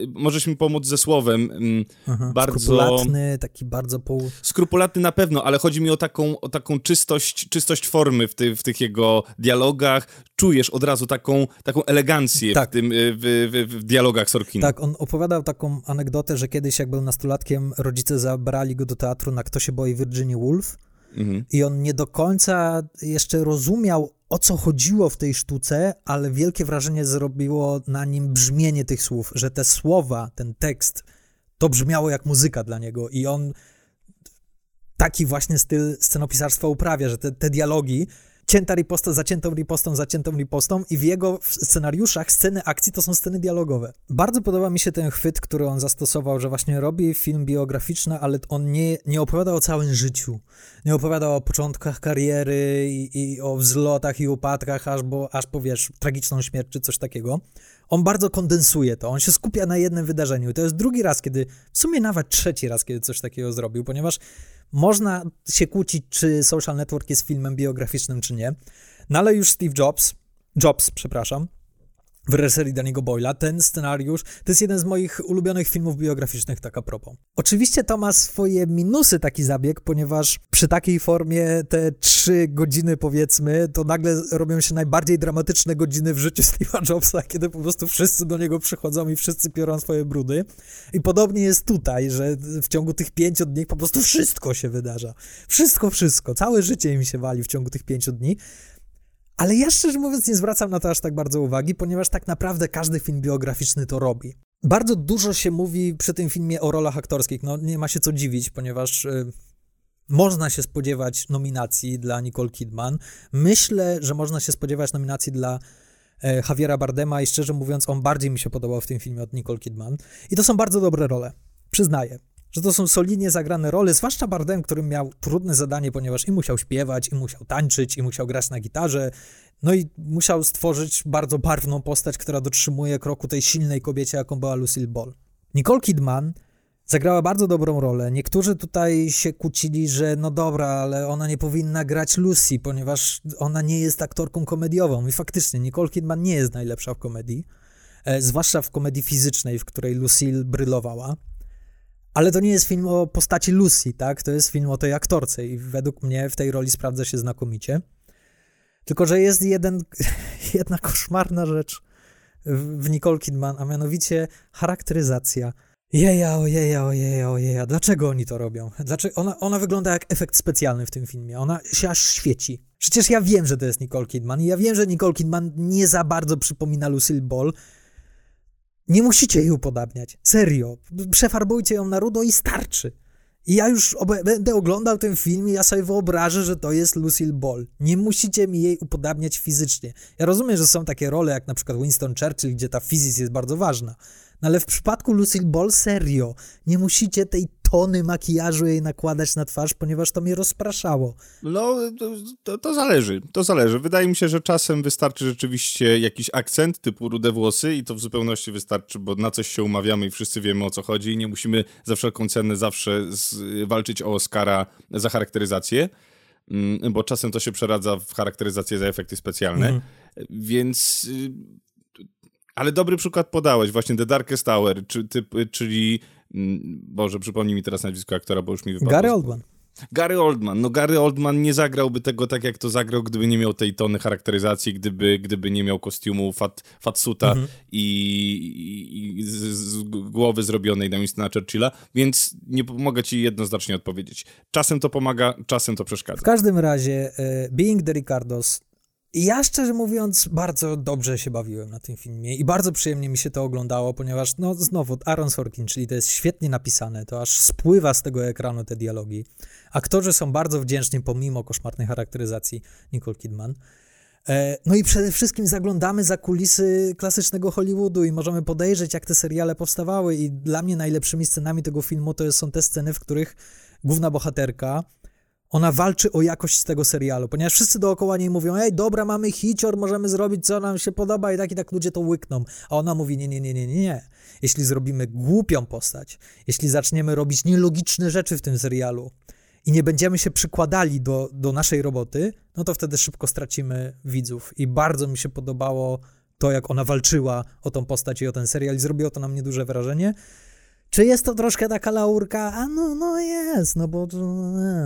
możesz mi pomóc ze słowem, mm, Aha, bardzo... Skrupulatny, taki bardzo pół... Skrupulatny na pewno, ale chodzi mi o taką, o taką czystość, czystość formy w, ty, w tych jego dialogach. Czujesz od razu taką, taką elegancję tak. w, tym, w, w, w dialogach Sorkina. Tak, on opowiadał taką anegdotę, że kiedyś jak był nastolatkiem, rodzice zabrali go do teatru na Kto się boi Virginia Woolf, Mhm. I on nie do końca jeszcze rozumiał, o co chodziło w tej sztuce, ale wielkie wrażenie zrobiło na nim brzmienie tych słów, że te słowa, ten tekst, to brzmiało jak muzyka dla niego. I on taki właśnie styl scenopisarstwa uprawia, że te, te dialogi cięta riposta, zaciętą ripostą, zaciętą ripostą i w jego scenariuszach sceny akcji to są sceny dialogowe. Bardzo podoba mi się ten chwyt, który on zastosował, że właśnie robi film biograficzny, ale on nie, nie opowiada o całym życiu. Nie opowiada o początkach kariery i, i o wzlotach i upadkach, aż, bo, aż po, wiesz, tragiczną śmierć czy coś takiego. On bardzo kondensuje to, on się skupia na jednym wydarzeniu. To jest drugi raz, kiedy, w sumie nawet trzeci raz, kiedy coś takiego zrobił, ponieważ można się kłócić, czy Social Network jest filmem biograficznym, czy nie. No ale już Steve Jobs, Jobs, przepraszam, w reżyserii Daniego Boyla. Ten scenariusz to jest jeden z moich ulubionych filmów biograficznych, tak a propos. Oczywiście to ma swoje minusy taki zabieg, ponieważ przy takiej formie te trzy godziny powiedzmy, to nagle robią się najbardziej dramatyczne godziny w życiu Steve'a Jobsa, kiedy po prostu wszyscy do niego przychodzą i wszyscy piorą swoje brudy. I podobnie jest tutaj, że w ciągu tych pięciu dni po prostu wszystko się wydarza. Wszystko, wszystko. Całe życie im się wali w ciągu tych pięciu dni. Ale ja szczerze mówiąc nie zwracam na to aż tak bardzo uwagi, ponieważ tak naprawdę każdy film biograficzny to robi. Bardzo dużo się mówi przy tym filmie o rolach aktorskich. No nie ma się co dziwić, ponieważ y, można się spodziewać nominacji dla Nicole Kidman. Myślę, że można się spodziewać nominacji dla e, Javiera Bardema i szczerze mówiąc, on bardziej mi się podobał w tym filmie od Nicole Kidman. I to są bardzo dobre role. Przyznaję że to są solidnie zagrane role, zwłaszcza Bardem, który miał trudne zadanie, ponieważ i musiał śpiewać, i musiał tańczyć, i musiał grać na gitarze, no i musiał stworzyć bardzo barwną postać, która dotrzymuje kroku tej silnej kobiecie, jaką była Lucille Ball. Nicole Kidman zagrała bardzo dobrą rolę. Niektórzy tutaj się kłócili, że no dobra, ale ona nie powinna grać Lucy, ponieważ ona nie jest aktorką komediową. I faktycznie Nicole Kidman nie jest najlepsza w komedii, e, zwłaszcza w komedii fizycznej, w której Lucille brylowała. Ale to nie jest film o postaci Lucy, tak? To jest film o tej aktorce i według mnie w tej roli sprawdza się znakomicie. Tylko, że jest jeden, jedna koszmarna rzecz w Nicole Kidman, a mianowicie charakteryzacja. Jeja, ojeja, ojeja, ojeja. Dlaczego oni to robią? Dlaczego ona, ona wygląda jak efekt specjalny w tym filmie. Ona się aż świeci. Przecież ja wiem, że to jest Nicole Kidman i ja wiem, że Nicole Kidman nie za bardzo przypomina Lucille Ball, nie musicie jej upodabniać. Serio. Przefarbujcie ją na rudo i starczy. I ja już będę oglądał ten film i ja sobie wyobrażę, że to jest Lucille Ball. Nie musicie mi jej upodabniać fizycznie. Ja rozumiem, że są takie role jak na przykład Winston Churchill, gdzie ta fizyka jest bardzo ważna. No ale w przypadku Lucille Ball serio, nie musicie tej tony makijażu jej nakładać na twarz, ponieważ to mnie rozpraszało. No, to, to, zależy, to zależy. Wydaje mi się, że czasem wystarczy rzeczywiście jakiś akcent typu rude włosy i to w zupełności wystarczy, bo na coś się umawiamy i wszyscy wiemy o co chodzi i nie musimy za wszelką cenę zawsze z, walczyć o Oscara za charakteryzację, mm, bo czasem to się przeradza w charakteryzację za efekty specjalne, mhm. więc... Y, ale dobry przykład podałeś, właśnie The Darkest Tower, czy, typ, czyli Mm, Boże, przypomnij mi teraz nazwisko aktora, bo już mi wypadło. Gary Oldman. Gary Oldman. No Gary Oldman nie zagrałby tego tak, jak to zagrał, gdyby nie miał tej tony charakteryzacji, gdyby, gdyby nie miał kostiumu fat, fatsuta mhm. i, i, z, z, głowy zrobionej na Winstona Churchilla, więc nie mogę ci jednoznacznie odpowiedzieć. Czasem to pomaga, czasem to przeszkadza. W każdym razie uh, Being the Ricardos ja szczerze mówiąc bardzo dobrze się bawiłem na tym filmie i bardzo przyjemnie mi się to oglądało, ponieważ no znowu Aaron Sorkin, czyli to jest świetnie napisane, to aż spływa z tego ekranu te dialogi. Aktorzy są bardzo wdzięczni pomimo koszmarnej charakteryzacji Nicole Kidman. E, no i przede wszystkim zaglądamy za kulisy klasycznego Hollywoodu i możemy podejrzeć, jak te seriale powstawały. I dla mnie najlepszymi scenami tego filmu to są te sceny, w których główna bohaterka ona walczy o jakość z tego serialu, ponieważ wszyscy dookoła niej mówią, ej, dobra, mamy hicior, możemy zrobić, co nam się podoba i tak i tak ludzie to łykną. A ona mówi, nie, nie, nie, nie, nie. Jeśli zrobimy głupią postać, jeśli zaczniemy robić nielogiczne rzeczy w tym serialu i nie będziemy się przykładali do, do naszej roboty, no to wtedy szybko stracimy widzów. I bardzo mi się podobało to, jak ona walczyła o tą postać i o ten serial i zrobiło to na mnie duże wrażenie. Czy jest to troszkę taka laurka? A no, no jest, no bo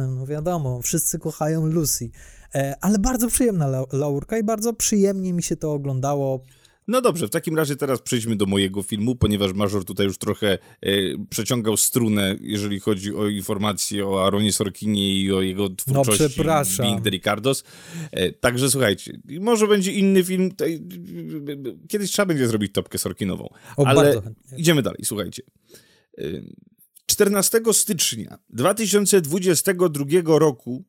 no wiadomo, wszyscy kochają Lucy. E, ale bardzo przyjemna la laurka i bardzo przyjemnie mi się to oglądało. No dobrze, w takim razie teraz przejdźmy do mojego filmu, ponieważ Major tutaj już trochę e, przeciągał strunę, jeżeli chodzi o informacje o Aaronie Sorkinie i o jego twórczości. No przepraszam. Bing de Ricardos. E, także słuchajcie, może będzie inny film, kiedyś trzeba będzie zrobić topkę Sorkinową. O, ale idziemy dalej, słuchajcie. 14 stycznia 2022 roku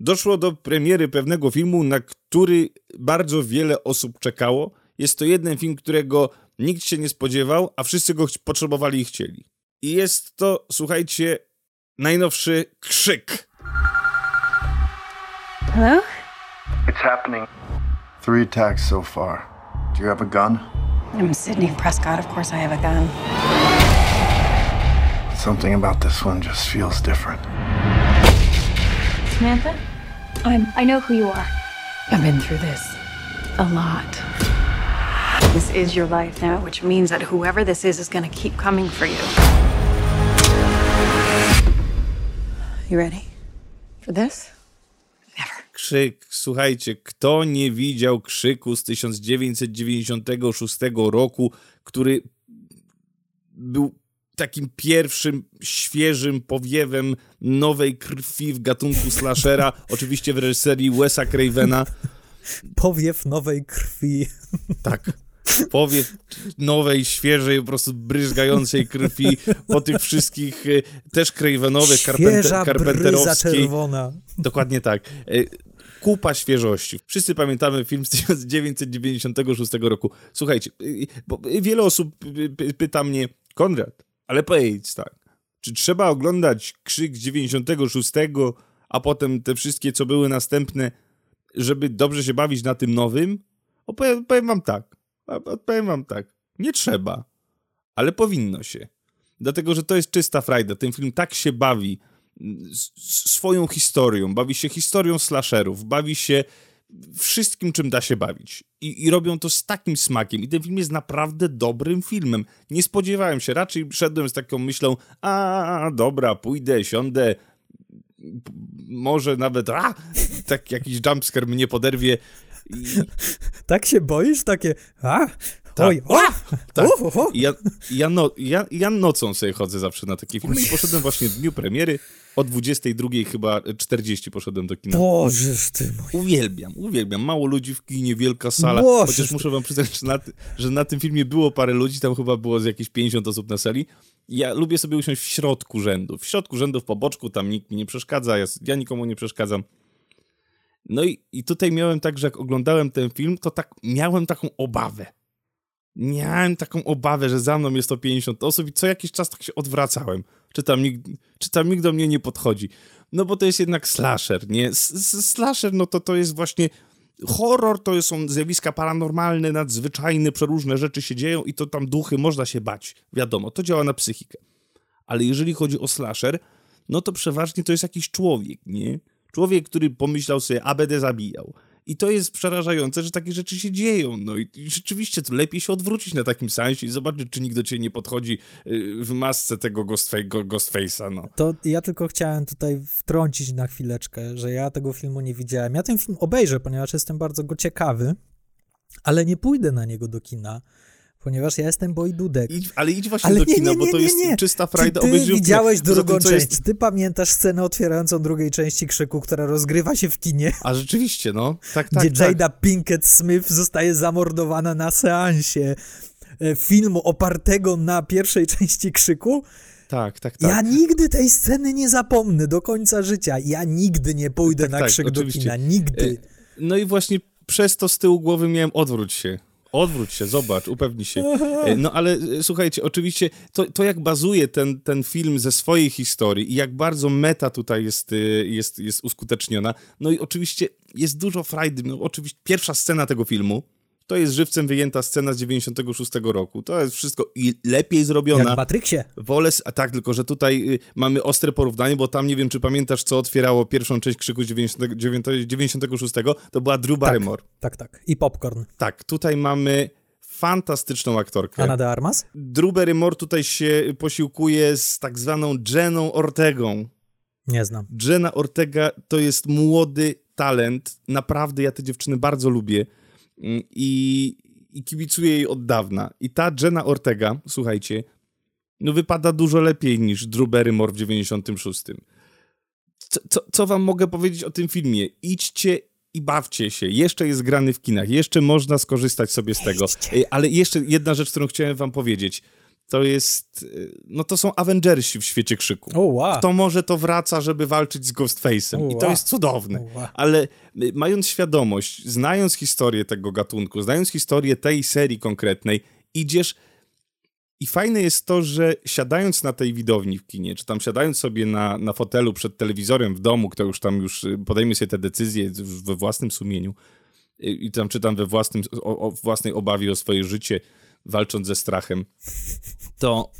doszło do premiery pewnego filmu, na który bardzo wiele osób czekało. Jest to jeden film, którego nikt się nie spodziewał, a wszyscy go potrzebowali i chcieli. I jest to, słuchajcie, najnowszy krzyk. Hello? It's happening. Three attacks so far. Do you have a gun? I'm Sydney Prescott. Of course I have a gun. Something about this one just feels different. Samantha? I'm. I know who you are. I've been through this a lot. This is your life now, which means that whoever this is is going to keep coming for you. You ready for this? Never. Krzyk, słuchajcie, kto nie widział krzyku z 1996 roku, który był takim pierwszym, świeżym powiewem nowej krwi w gatunku slashera, oczywiście w reżyserii Wesa Cravena. Powiew nowej krwi. Tak. Powiew nowej, świeżej, po prostu bryzgającej krwi po tych wszystkich e, też Cravenowych, Świeża karpenterowskich. czerwona. Dokładnie tak e, kupa świeżości. Wszyscy pamiętamy film z 1996 roku. Słuchajcie, bo wiele osób pyta mnie, Konrad, ale powiedz tak, czy trzeba oglądać Krzyk z 96, a potem te wszystkie, co były następne, żeby dobrze się bawić na tym nowym? Opowiem, powiem wam tak, odpowiem wam tak, nie trzeba, ale powinno się. Dlatego, że to jest czysta frajda. Ten film tak się bawi swoją historią, bawi się historią slasherów, bawi się wszystkim, czym da się bawić. I, I, robią to z takim smakiem. I ten film jest naprawdę dobrym filmem. Nie spodziewałem się, raczej szedłem z taką myślą, a dobra, pójdę, siądę, może nawet, a, tak jakiś jumpscare mnie poderwie. I... Tak się boisz? Takie, a, tak. Oj, o, tak. Ja, ja, no, ja, ja nocą sobie chodzę zawsze na takie filmy i poszedłem właśnie w dniu premiery o 22 chyba 40 poszedłem do kina. Bożeż ty mój. Uwielbiam, uwielbiam. Mało ludzi w kinie, wielka sala. Bożeż chociaż muszę wam przyznać, że na, że na tym filmie było parę ludzi, tam chyba było z jakieś 50 osób na sali. Ja lubię sobie usiąść w środku rzędu. W środku rzędu, w poboczku, tam nikt mi nie przeszkadza, ja, ja nikomu nie przeszkadzam. No i, i tutaj miałem tak, że jak oglądałem ten film, to tak miałem taką obawę miałem taką obawę, że za mną jest to 50 osób i co jakiś czas tak się odwracałem. Czy tam, nikt, czy tam nikt do mnie nie podchodzi? No bo to jest jednak slasher, nie? Slasher, no to to jest właśnie horror, to są zjawiska paranormalne, nadzwyczajne, przeróżne rzeczy się dzieją i to tam duchy, można się bać. Wiadomo, to działa na psychikę. Ale jeżeli chodzi o slasher, no to przeważnie to jest jakiś człowiek, nie? Człowiek, który pomyślał sobie, a będę zabijał. I to jest przerażające, że takie rzeczy się dzieją. No i, i rzeczywiście lepiej się odwrócić na takim sensie i zobaczyć, czy nikt do ciebie nie podchodzi y, w masce tego Ghostface'a. Ghostface'a no. To ja tylko chciałem tutaj wtrącić na chwileczkę, że ja tego filmu nie widziałem. Ja ten film obejrzę, ponieważ jestem bardzo go ciekawy, ale nie pójdę na niego do kina ponieważ ja jestem Boy Dudek. Idź, ale idź właśnie ale do kina, nie, nie, nie, bo to jest czysta frajda. Czy ty widziałeś drugą tym, część? Jest... Ty pamiętasz scenę otwierającą drugiej części Krzyku, która rozgrywa się w kinie? A rzeczywiście, no. Tak, tak, Gdzie tak. Jada Pinkett Smith zostaje zamordowana na seansie e, filmu opartego na pierwszej części Krzyku. Tak, tak, tak. Ja nigdy tej sceny nie zapomnę do końca życia. Ja nigdy nie pójdę tak, na tak, krzyk do kina. Nigdy. E, no i właśnie przez to z tyłu głowy miałem odwróć się Odwróć się, zobacz, upewnij się. E, no ale e, słuchajcie, oczywiście to, to jak bazuje ten, ten film ze swojej historii i jak bardzo meta tutaj jest, e, jest, jest uskuteczniona, no i oczywiście jest dużo frajdy. No, oczywiście pierwsza scena tego filmu, to jest żywcem wyjęta scena z 96 roku. To jest wszystko i lepiej zrobiona. Jak w Matrixie. Wolę, a tak, tylko że tutaj y, mamy ostre porównanie, bo tam nie wiem, czy pamiętasz, co otwierało pierwszą część Krzyku z 96, to była Drew Barrymore. Tak, tak, tak. I Popcorn. Tak, tutaj mamy fantastyczną aktorkę. Ana de Armas? Drew Barrymore tutaj się posiłkuje z tak zwaną Jeną Ortegą. Nie znam. Jenna Ortega to jest młody talent. Naprawdę ja tę dziewczynę bardzo lubię. Mm, i, i kibicuję jej od dawna. I ta Jenna Ortega, słuchajcie, no wypada dużo lepiej niż Drew Barrymore w 96. Co, co, co wam mogę powiedzieć o tym filmie? Idźcie i bawcie się. Jeszcze jest grany w kinach, jeszcze można skorzystać sobie z tego. Ale jeszcze jedna rzecz, którą chciałem wam powiedzieć to jest, y, no to są Avengersi w świecie krzyku. Oh, wow. Kto może to wraca, żeby walczyć z Ghostface'em oh, I to jest cudowne. Oh, wow. Ale y, mając świadomość, znając historię tego gatunku, znając historię tej serii konkretnej, idziesz i fajne jest to, że siadając na tej widowni w kinie, czy tam siadając sobie na, na fotelu przed telewizorem w domu, kto już tam już y, podejmie sobie te decyzje we własnym sumieniu i tam czytam we własnym, o, o własnej obawie o swoje życie, walcząc ze strachem, to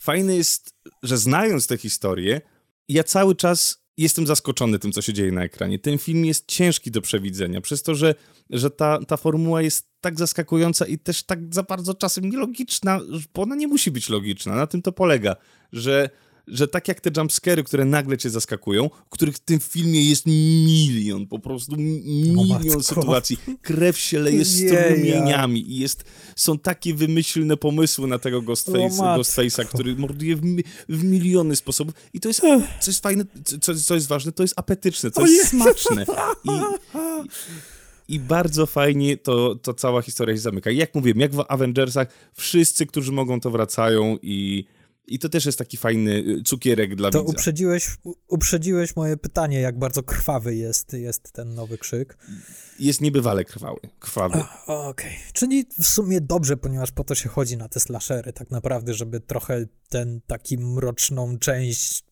fajne jest, że znając tę historię, ja cały czas jestem zaskoczony tym, co się dzieje na ekranie. Ten film jest ciężki do przewidzenia, przez to, że, że ta, ta formuła jest tak zaskakująca i też tak za bardzo czasem nielogiczna, bo ona nie musi być logiczna. Na tym to polega, że że tak jak te jumpscary, które nagle cię zaskakują, których w tym filmie jest milion, po prostu milion sytuacji, krew się leje strumieniami i jest, są takie wymyślne pomysły na tego Ghostface'a, Ghostface'a który morduje w, w, miliony sposobów. I to jest, co jest fajne, co, co jest ważne, to jest apetyczne, to jest smaczne. i, i i bardzo fajnie to, to cała historia się zamyka. I jak mówiłem, jak w Avengersach, wszyscy, którzy mogą, to wracają i i to też jest taki fajny y, cukierek dla to widza. Uprzedziłeś, uprzedziłeś moje pytanie, jak bardzo krwawy jest, jest ten nowy krzyk. Jest niebywale krwawy. krwawy. Okej, okay. czyli w sumie dobrze, ponieważ po to się chodzi na te slashery tak naprawdę, żeby trochę ten taki mroczną część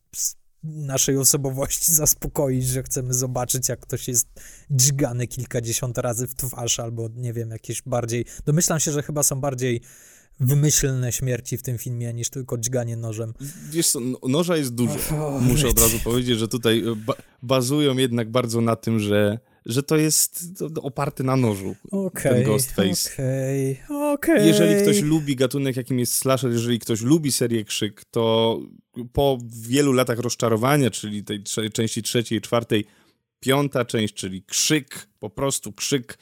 naszej osobowości zaspokoić, że chcemy zobaczyć, jak ktoś jest dźgany kilkadziesiąt razy w twarz, albo nie wiem, jakieś bardziej... Domyślam się, że chyba są bardziej wymyślne śmierci w tym filmie, niż tylko dźganie nożem. Wiesz co, no, noża jest dużo. Oh, Muszę od razu powiedzieć, że tutaj e, ba bazują jednak bardzo na tym, że że to jest oparte na nożu, okay, ten Ghostface. Okej, okay, okay. Jeżeli ktoś lubi gatunek, jakim jest slasher, jeżeli ktoś lubi serię Krzyk, to po wielu latach rozczarowania, czyli tej części trzeciej, czwartej, piąta część, czyli Krzyk, po prostu Krzyk,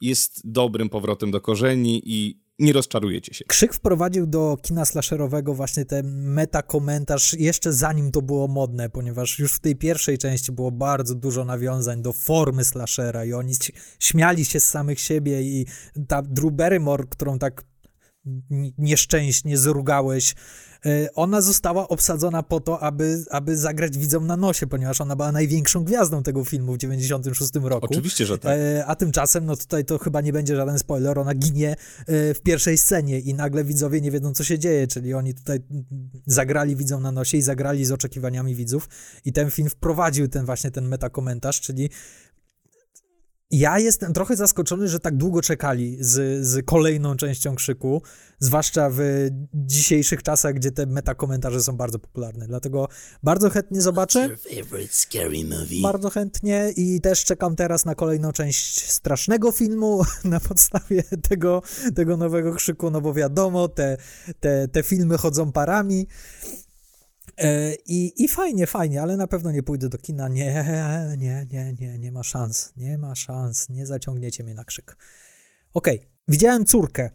jest dobrym powrotem do korzeni i nie rozczarujecie się. Krzyk wprowadził do kina slasherowego właśnie ten meta-komentarz jeszcze zanim to było modne, ponieważ już w tej pierwszej części było bardzo dużo nawiązań do formy slashera i oni śmiali się z samych siebie i ta Drew Barrymore, którą tak nieszczęśnie zrugałeś. E, ona została obsadzona po to, aby, aby zagrać widzom na nosie, ponieważ ona była największą gwiazdą tego filmu w 96 roku. Oczywiście, że tak. E, a tymczasem, no tutaj to chyba nie będzie żaden spoiler, ona ginie e, w pierwszej scenie i nagle widzowie nie wiedzą, co się dzieje, czyli oni tutaj zagrali widzom na nosie i zagrali z oczekiwaniami widzów i ten film wprowadził ten właśnie ten metakomentarz, czyli ja jestem trochę zaskoczony, że tak długo czekali z, z kolejną częścią krzyku, zwłaszcza w dzisiejszych czasach, gdzie te metakomentarze są bardzo popularne. Dlatego bardzo chętnie zobaczę. Bardzo chętnie i też czekam teraz na kolejną część strasznego filmu na podstawie tego, tego nowego krzyku, no bo wiadomo, te, te, te filmy chodzą parami. E, I, I fajnie, fajnie, ale na pewno nie pójdę do kina. Nie, nie, nie, nie, nie ma szans. Nie ma szans. Nie zaciągniecie mnie na krzyk. Okej, okay. widziałem córkę,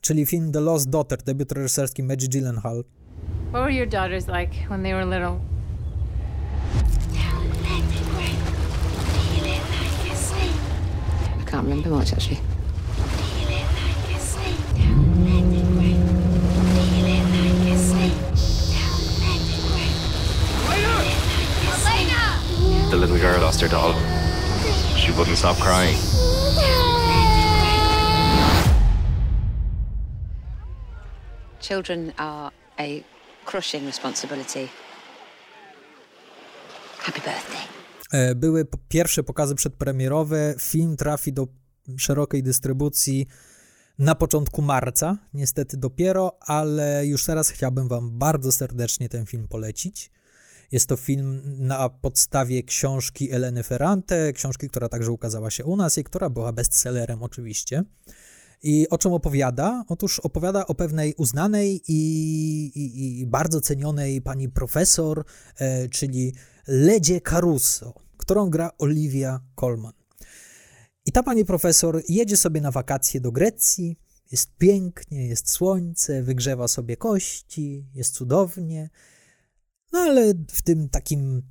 czyli film The Lost Daughter, debiut reżyserski Maggie Gyllenhaal. What were your daughters like when they were little? I can't remember much actually. Lost her doll. She wouldn't stop crying. Children are a crushing responsibility. Happy birthday. E, były pierwsze pokazy przedpremierowe. Film trafi do szerokiej dystrybucji na początku marca. Niestety dopiero, ale już teraz chciałbym Wam bardzo serdecznie ten film polecić. Jest to film na podstawie książki Eleny Ferrante, książki, która także ukazała się u nas i która była bestsellerem oczywiście. I o czym opowiada? Otóż opowiada o pewnej uznanej i, i, i bardzo cenionej pani profesor, e, czyli Ledzie Caruso, którą gra Olivia Colman. I ta pani profesor jedzie sobie na wakacje do Grecji, jest pięknie, jest słońce, wygrzewa sobie kości, jest cudownie, no ale w tym takim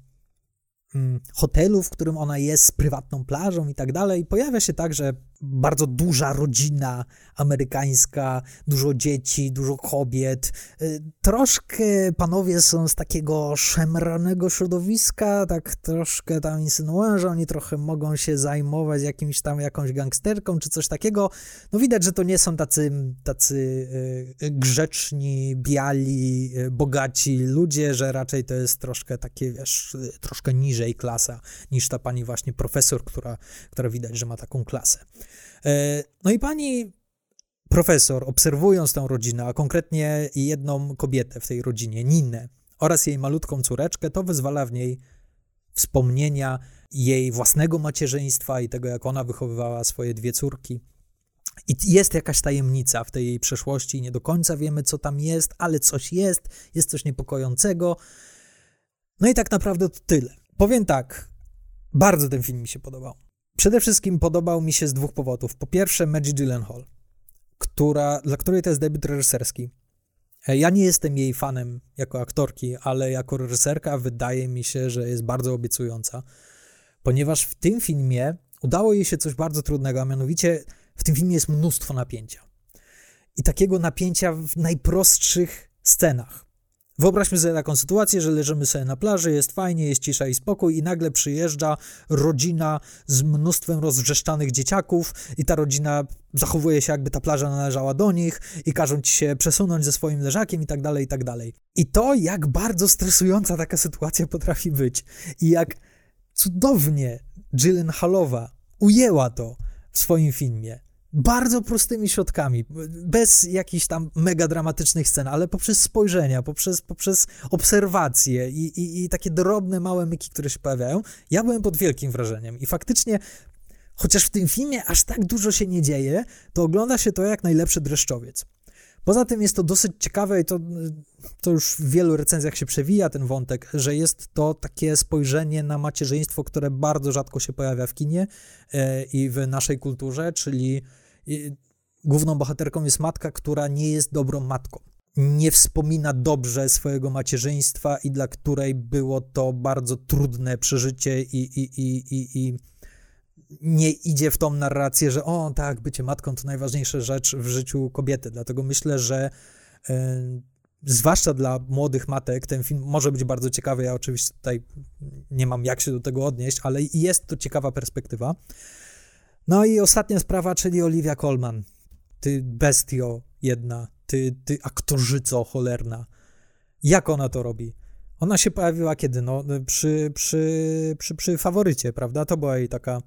mm, hotelu, w którym ona jest, z prywatną plażą i tak dalej, pojawia się także bardzo duża rodzina amerykańska, dużo dzieci, dużo kobiet. Y, troszkę panowie są z takiego szemranego środowiska, tak troszkę tam insynuują, że oni trochę mogą się zajmować jakimś tam, jakąś gangsterką czy coś takiego. No widać, że to nie są tacy, tacy y, grzeczni, biali, y, bogaci ludzie, że raczej to jest troszkę takie, wiesz, troszkę niżej klasa niż ta pani właśnie profesor, która, która widać, że ma taką klasę. E, no i pani profesor, obserwując tę rodzinę, a konkretnie jedną kobietę w tej rodzinie, Ninę, oraz jej malutką córeczkę, to wyzwala w niej wspomnienia jej własnego macierzyństwa i tego, jak ona wychowywała swoje dwie córki. I jest jakaś tajemnica w tej jej przeszłości, nie do końca wiemy, co tam jest, ale coś jest, jest coś niepokojącego. No i tak naprawdę to tyle. Powiem tak, bardzo ten film mi się podobał. Przede wszystkim podobał mi się z dwóch powodów. Po pierwsze, Maggie Gyllenhaal, która, dla której to jest debiut reżyserski. E, ja nie jestem jej fanem jako aktorki, ale jako reżyserka wydaje mi się, że jest bardzo obiecująca, ponieważ w tym filmie udało jej się coś bardzo trudnego, a mianowicie w tym filmie jest mnóstwo napięcia. I takiego napięcia w najprostszych scenach. Wyobraźmy sobie taką sytuację, że leżymy sobie na plaży, jest fajnie, jest cisza i spokój i nagle przyjeżdża rodzina z mnóstwem rozwrzeszczanych dzieciaków i ta rodzina zachowuje się jakby ta plaża należała do nich i każą ci się przesunąć ze swoim leżakiem i tak dalej, i tak dalej. I to, jak bardzo stresująca taka sytuacja potrafi być i jak cudownie Gyllenhaalowa ujęła to w swoim filmie bardzo prostymi środkami, bez jakichś tam mega dramatycznych scen, ale poprzez spojrzenia, poprzez, poprzez obserwacje i, i, i takie drobne, małe myki, które się pojawiają, ja byłem pod wielkim wrażeniem i faktycznie Chociaż w tym filmie aż tak dużo się nie dzieje, to ogląda się to jak najlepszy dreszczowiec. Poza tym jest to dosyć ciekawe i to, to już w wielu recenzjach się przewija ten wątek, że jest to takie spojrzenie na macierzyństwo, które bardzo rzadko się pojawia w kinie e, i w naszej kulturze, czyli główną bohaterką jest matka, która nie jest dobrą matką. Nie wspomina dobrze swojego macierzyństwa i dla której było to bardzo trudne przeżycie i, i, i, i, i nie idzie w tą narrację, że o tak, bycie matką to najważniejsza rzecz w życiu kobiety. Dlatego myślę, że e, zwłaszcza dla młodych matek ten film może być bardzo ciekawy. Ja oczywiście tutaj nie mam jak się do tego odnieść, ale jest to ciekawa perspektywa. No i ostatnia sprawa, czyli Olivia Colman. Ty bestio jedna, ty, ty aktorzyco cholerna. Jak ona to robi? Ona się pojawiła kiedy? No, przy, przy, przy, przy faworycie, prawda? To była jej taka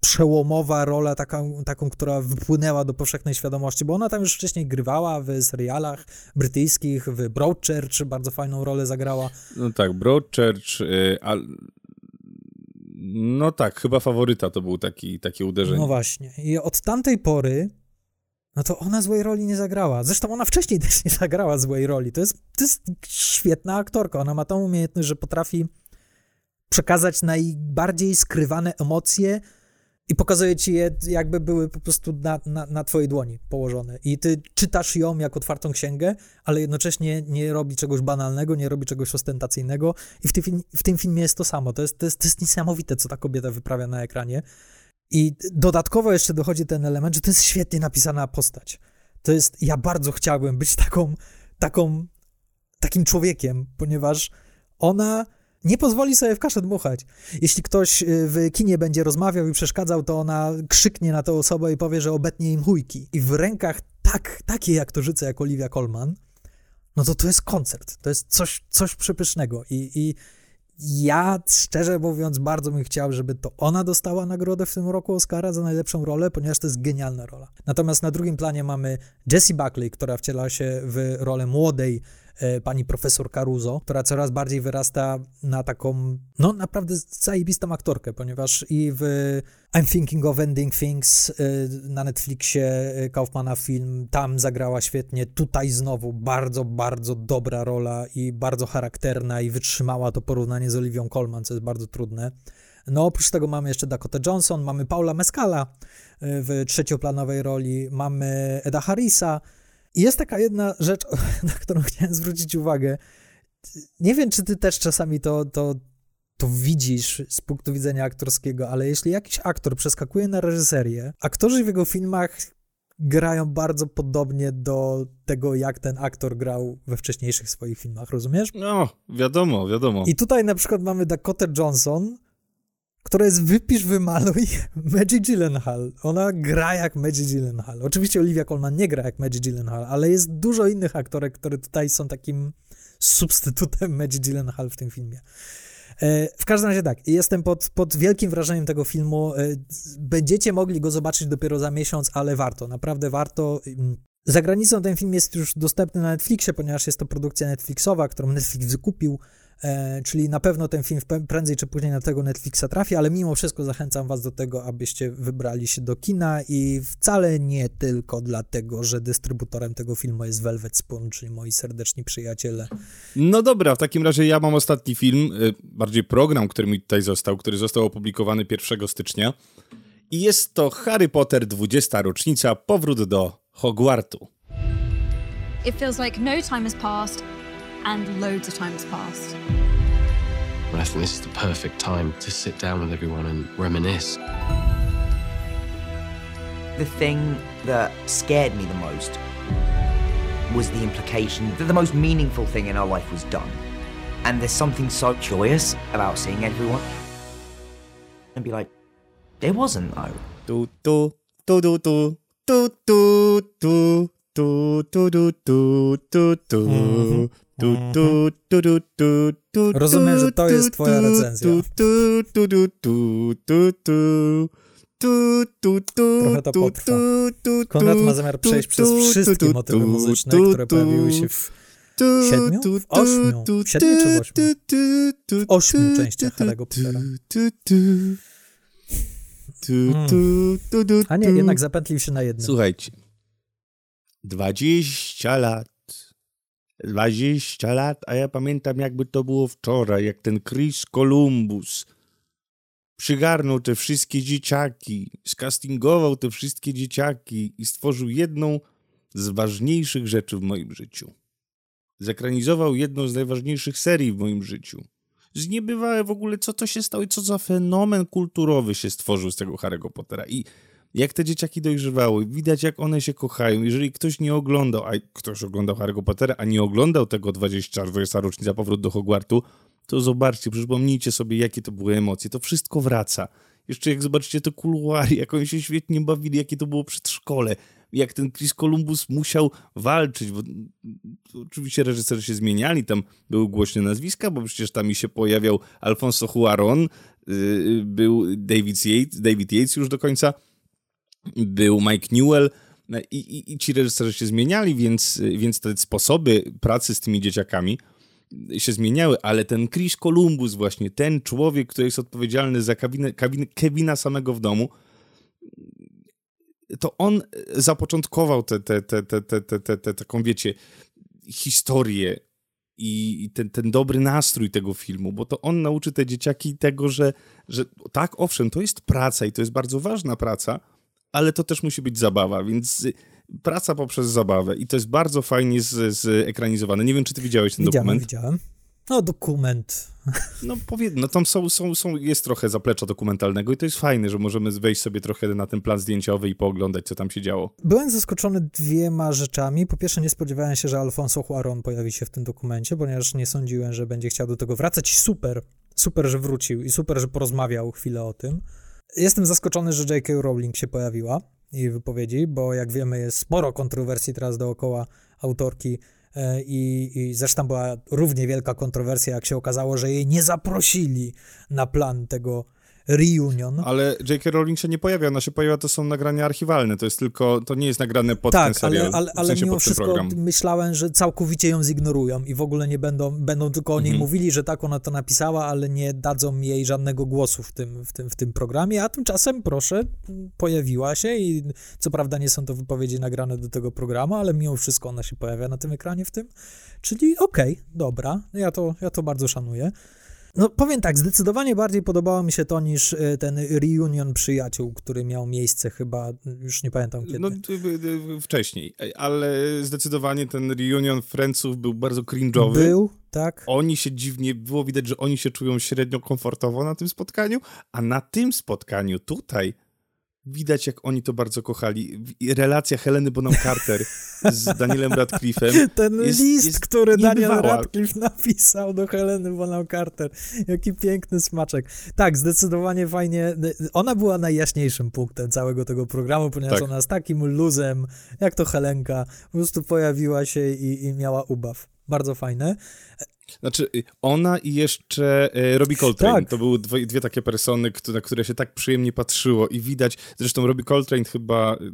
przełomowa rola, taka, taką, która wypłynęła do powszechnej świadomości, bo ona tam już wcześniej grywała w serialach brytyjskich, w Broadchurch bardzo fajną rolę zagrała. No tak, Broadchurch, al... no tak, chyba faworyta to był taki, takie uderzenie. No właśnie. I od tamtej pory no to ona złej roli nie zagrała. Zresztą ona wcześniej też nie zagrała złej roli. To jest, to jest świetna aktorka. Ona ma tą umiejętność, że potrafi przekazać najbardziej skrywane emocje i pokazuje ci je, jakby były po prostu na, na, na twojej dłoni położone. I ty czytasz ją jak otwartą księgę, ale jednocześnie nie robi czegoś banalnego, nie robi czegoś ostentacyjnego. I w tym, w tym filmie jest to samo. To jest, to, jest, to jest niesamowite, co ta kobieta wyprawia na ekranie. I dodatkowo jeszcze dochodzi ten element, że to jest świetnie napisana postać. To jest, ja bardzo chciałbym być taką, taką, takim człowiekiem, ponieważ ona nie pozwoli sobie w kaszę dmuchać. Jeśli ktoś y, w kinie będzie rozmawiał i przeszkadzał, to ona krzyknie na tę osobę i powie, że obetnie im chujki. I w rękach tak, takiej aktorzycy jak Olivia Colman, no to to jest koncert. To jest coś, coś przepysznego. I, i ja, szczerze mówiąc, bardzo bym chciał, żeby to ona dostała nagrodę w tym roku Oscara za najlepszą rolę, ponieważ to jest genialna rola. Natomiast na drugim planie mamy Jessie Buckley, która wciela się w rolę młodej pani profesor Caruso, która coraz bardziej wyrasta na taką, no naprawdę zajebistą aktorkę, ponieważ i w I'm Thinking of Ending Things e, na Netflixie e, Kaufmana film, tam zagrała świetnie, tutaj znowu bardzo, bardzo dobra rola i bardzo charakterna i wytrzymała to porównanie z Olivią Colman, co jest bardzo trudne. No oprócz tego mamy jeszcze Dakota Johnson, mamy Paula Mescala w trzecioplanowej roli, mamy Eda Harrisa, i jest taka jedna rzecz, na którą chciałem zwrócić uwagę. Nie wiem, czy ty też czasami to, to, to widzisz z punktu widzenia aktorskiego, ale jeśli jakiś aktor przeskakuje na reżyserię, aktorzy w jego filmach grają bardzo podobnie do tego, jak ten aktor grał we wcześniejszych swoich filmach, rozumiesz? No, wiadomo, wiadomo. I tutaj na przykład mamy Dakota Johnson, która jest wypisz, wymaluj Maggie Gyllenhaal. Ona gra jak Maggie Gyllenhaal. Oczywiście Olivia Colman nie gra jak Maggie Gyllenhaal, ale jest dużo innych aktorek, które tutaj są takim substytutem Maggie Gyllenhaal w tym filmie. E, w każdym razie tak, jestem pod, pod wielkim wrażeniem tego filmu. E, będziecie mogli go zobaczyć dopiero za miesiąc, ale warto, naprawdę warto. Mm, za granicą ten film jest już dostępny na Netflixie, ponieważ jest to produkcja Netflixowa, którą Netflix wykupił E, czyli na pewno ten film prędzej czy później na tego Netflixa trafi, ale mimo wszystko zachęcam was do tego, abyście wybrali się do kina i wcale nie tylko dlatego, że dystrybutorem tego filmu jest Velvet Spoon, czyli moi serdeczni przyjaciele. No dobra, w takim razie ja mam ostatni film, y, bardziej program, który mi tutaj został, który został opublikowany 1 stycznia i jest to Harry Potter 20. rocznica, powrót do Hogwartu. It feels like no time has passed and loads of time has passed. I think this is the perfect time to sit down with everyone and reminisce. The thing that scared me the most was the implication that the most meaningful thing in our life was done. And there's something so joyous about seeing everyone and be like, there wasn't though. Do do do do do do do do do do do do do Tu, tu, tu, tu, tu, tu, Rozumiem, że to jest twoja recenzja. Tu, tu, tu, Trochę to potrwa. Konrad ma zamiar przejść przez wszystkie motywy muzyczne, które pojawiły się w siedmiu? W ośmiu? W siedmiu czy w ośmiu? W ośmiu częściach Harry'ego Pottera. Hmm. A nie, jednak zapętlił się na jednym. Słuchajcie. 20 lat 20 lat, a ja pamiętam jakby to było wczoraj, jak ten Chris Columbus przygarnął te wszystkie dzieciaki, skastingował te wszystkie dzieciaki i stworzył jedną z ważniejszych rzeczy w moim życiu. Zekranizował jedną z najważniejszych serii w moim życiu. że niebywałe w ogóle, co to się stało i co za fenomen kulturowy się stworzył z tego Harry'ego Pottera. I jak te dzieciaki dojrzewały, widać jak one się kochają. Jeżeli ktoś nie oglądał, a ktoś oglądał Harry'ego Pottera, a nie oglądał tego 20, 20 rocznica powrót do Hogwartu, to zobaczcie, przypomnijcie sobie, jakie to były emocje. To wszystko wraca. Jeszcze jak zobaczycie te kuluary, jak oni się świetnie bawili, jakie to było przedszkole, jak ten Chris Columbus musiał walczyć, bo oczywiście reżyserzy się zmieniali, tam były głośne nazwiska, bo przecież tam mi się pojawiał Alfonso Cuarón, yy, był David Yates, David Yates już do końca, był Mike Newell, i, i, i ci reżyserzy się zmieniali, więc, więc te sposoby pracy z tymi dzieciakami się zmieniały, ale ten Chris Columbus właśnie, ten człowiek, który jest odpowiedzialny za kabinę, kabinę Kevina samego w domu, to on zapoczątkował tę te, te, te, te, te, te, te, taką, wiecie, historię i ten, ten dobry nastrój tego filmu, bo to on nauczy te dzieciaki tego, że, że tak, owszem, to jest praca i to jest bardzo ważna praca, ale to też musi być zabawa, więc praca poprzez zabawę i to jest bardzo fajnie z, z ekranizowane. Nie wiem, czy ty widziałeś ten widziałem, dokument. Widziałem, No, dokument. No powiedz, no tam są, są, są, jest trochę zaplecza dokumentalnego i to jest fajne, że możemy wejść sobie trochę na ten plan zdjęciowy i pooglądać, co tam się działo. Byłem zaskoczony dwiema rzeczami. Po pierwsze, nie spodziewałem się, że Alfonso Cuarón pojawi się w tym dokumencie, ponieważ nie sądziłem, że będzie chciał do tego wracać. Super, super, że wrócił i super, że porozmawiał chwilę o tym. Jestem zaskoczony, że J.K. Rowling się pojawiła jej wypowiedzi, bo jak wiemy jest sporo kontrowersji teraz dookoła autorki e, i, i zresztą była równie wielka kontrowersja, jak się okazało, że jej nie zaprosili na plan tego reunion. Ale J.K. Rowling się nie pojawia, ona się pojawia, to są nagrania archiwalne, to jest tylko, to nie jest nagrane pod tak, ten serial, ale, ale, ale w sensie mimo wszystko program. myślałem, że całkowicie ją zignorują i w ogóle nie będą, będą tylko o niej Mhm. mówili, że tak ona to napisała, ale nie dadzą jej żadnego głosu w tym, w tym, w tym programie, a tymczasem, proszę, pojawiła się i co prawda nie są to wypowiedzi nagrane do tego programu, ale mimo wszystko ona się pojawia na tym ekranie w tym, czyli okej, dobra, ja to, ja to bardzo szanuję. No powiem tak, zdecydowanie bardziej podobało mi się to niż e, ten reunion przyjaciół, który miał miejsce chyba, już nie pamiętam kiedy. No y, wcześniej, ale zdecydowanie ten reunion Friendsów był bardzo cringe'owy. Był, tak. Oni się dziwnie, było widać, że oni się czują średnio komfortowo na tym spotkaniu, a na tym spotkaniu tutaj widać, jak oni to bardzo kochali. Relacja Heleny Bonham Carter z Danielem Radcliffe'em. Ten jest, list, jest który Daniel niebywała. Radcliffe napisał do Heleny Bonham Carter. Jaki piękny smaczek. Tak, zdecydowanie fajnie. Ona była najjaśniejszym punktem całego tego programu, ponieważ Tak. ona z takim luzem, jak to Helenka, po prostu pojawiła się i, i miała ubaw. Bardzo fajne. Znaczy, y, ona i jeszcze e, Robbie Coltrane. Tak. To były dwie, dwie takie persony, na które się tak przyjemnie patrzyło i widać. Zresztą Robbie Coltrane chyba y,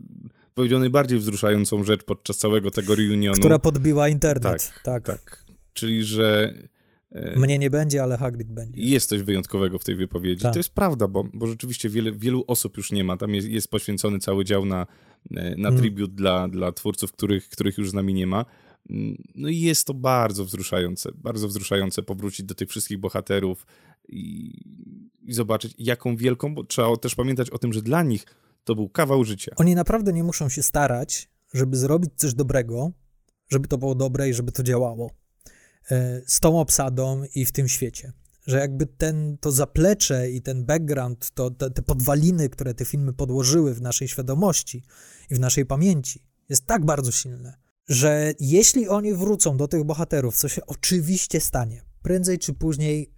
powiedział najbardziej wzruszającą rzecz podczas całego tego reunionu. Która podbiła internet. Tak, tak. Czyli, że Mnie nie będzie, ale Hagrid będzie. jest coś wyjątkowego w tej wypowiedzi. Tak. To jest prawda, bo, bo rzeczywiście wiele, wielu osób już nie ma. Tam jest, jest poświęcony cały dział na, na Mm. tribut dla, dla twórców, których, których już z nami nie ma. No i jest to bardzo wzruszające, bardzo wzruszające powrócić do tych wszystkich bohaterów i, i zobaczyć, jaką wielką, bo trzeba też pamiętać o tym, że dla nich to był kawał życia. Oni naprawdę nie muszą się starać, żeby zrobić coś dobrego, żeby to było dobre i żeby to działało e, z tą obsadą i w tym świecie. Że jakby ten, to zaplecze i ten background, to, te, te podwaliny, które te filmy podłożyły w naszej świadomości i w naszej pamięci, jest tak bardzo silne, że jeśli oni wrócą do tych bohaterów, co się oczywiście stanie, prędzej czy później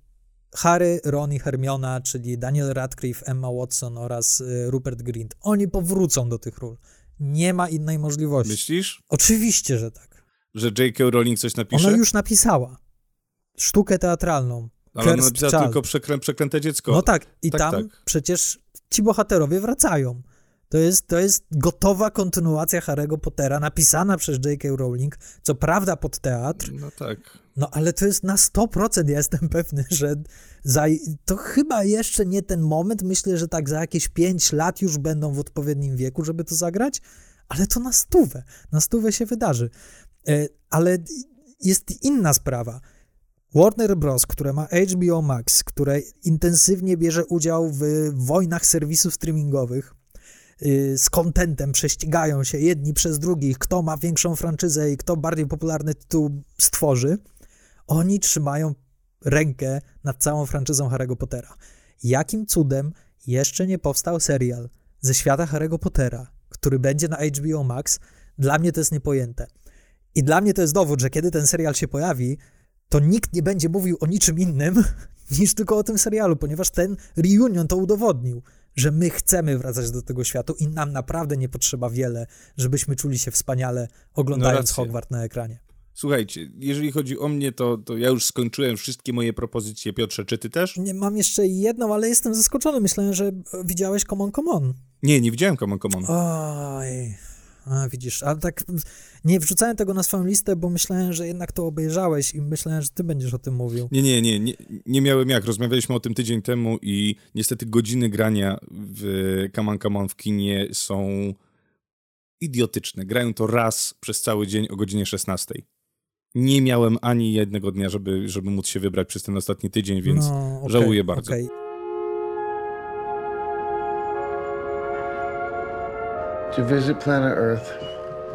Harry, Ron i Hermiona, czyli Daniel Radcliffe, Emma Watson oraz y, Rupert Grint, oni powrócą do tych ról. Nie ma innej możliwości. Myślisz, Oczywiście, że tak. że J.K. Rowling coś napisze? Ona już napisała sztukę teatralną. Ale ona napisała Child. tylko przeklę, przeklęte dziecko. No tak, i Tak, tam tak. przecież ci bohaterowie wracają. To jest, to jest gotowa kontynuacja Harry'ego Pottera, napisana przez J.K. Rowling, co prawda pod teatr, No tak. no ale to jest na 100% ja jestem pewny, że za, to chyba jeszcze nie ten moment. Myślę, że tak za jakieś 5 lat już będą w odpowiednim wieku, żeby to zagrać, ale to na stówę. Na stówę się wydarzy. E, Ale jest inna sprawa. Warner Bros., które ma HBO Max, które intensywnie bierze udział w wojnach serwisów streamingowych, z kontentem prześcigają się jedni przez drugich, kto ma większą franczyzę i kto bardziej popularny tytuł stworzy, oni trzymają rękę nad całą franczyzą Harry'ego Pottera. Jakim cudem jeszcze nie powstał serial ze świata Harry'ego Pottera, który będzie na HBO Max, dla mnie to jest niepojęte. I dla mnie to jest dowód, że kiedy ten serial się pojawi, to nikt nie będzie mówił o niczym innym niż tylko o tym serialu, ponieważ ten reunion to udowodnił, że my chcemy wracać do tego światu i nam naprawdę nie potrzeba wiele, żebyśmy czuli się wspaniale oglądając no Hogwart na ekranie. Słuchajcie, jeżeli chodzi o mnie, to, to ja już skończyłem wszystkie moje propozycje. Piotrze, czy ty też? Nie, mam jeszcze jedną, ale jestem zaskoczony. Myślałem, że widziałeś Common Common. Nie, nie widziałem Common Common. Oj, a widzisz, ale tak nie wrzucałem tego na swoją listę, bo myślałem, że jednak to obejrzałeś i myślałem, że ty będziesz o tym mówił. Nie, nie, nie, nie, nie miałem jak. Rozmawialiśmy o tym tydzień temu i niestety godziny grania w Common Common w kinie są idiotyczne. Grają to raz przez cały dzień o godzinie 16 nie miałem ani jednego dnia, żeby, żeby móc się wybrać przez ten ostatni tydzień, więc no, okay, żałuję bardzo. Okay. To visit planet Earth,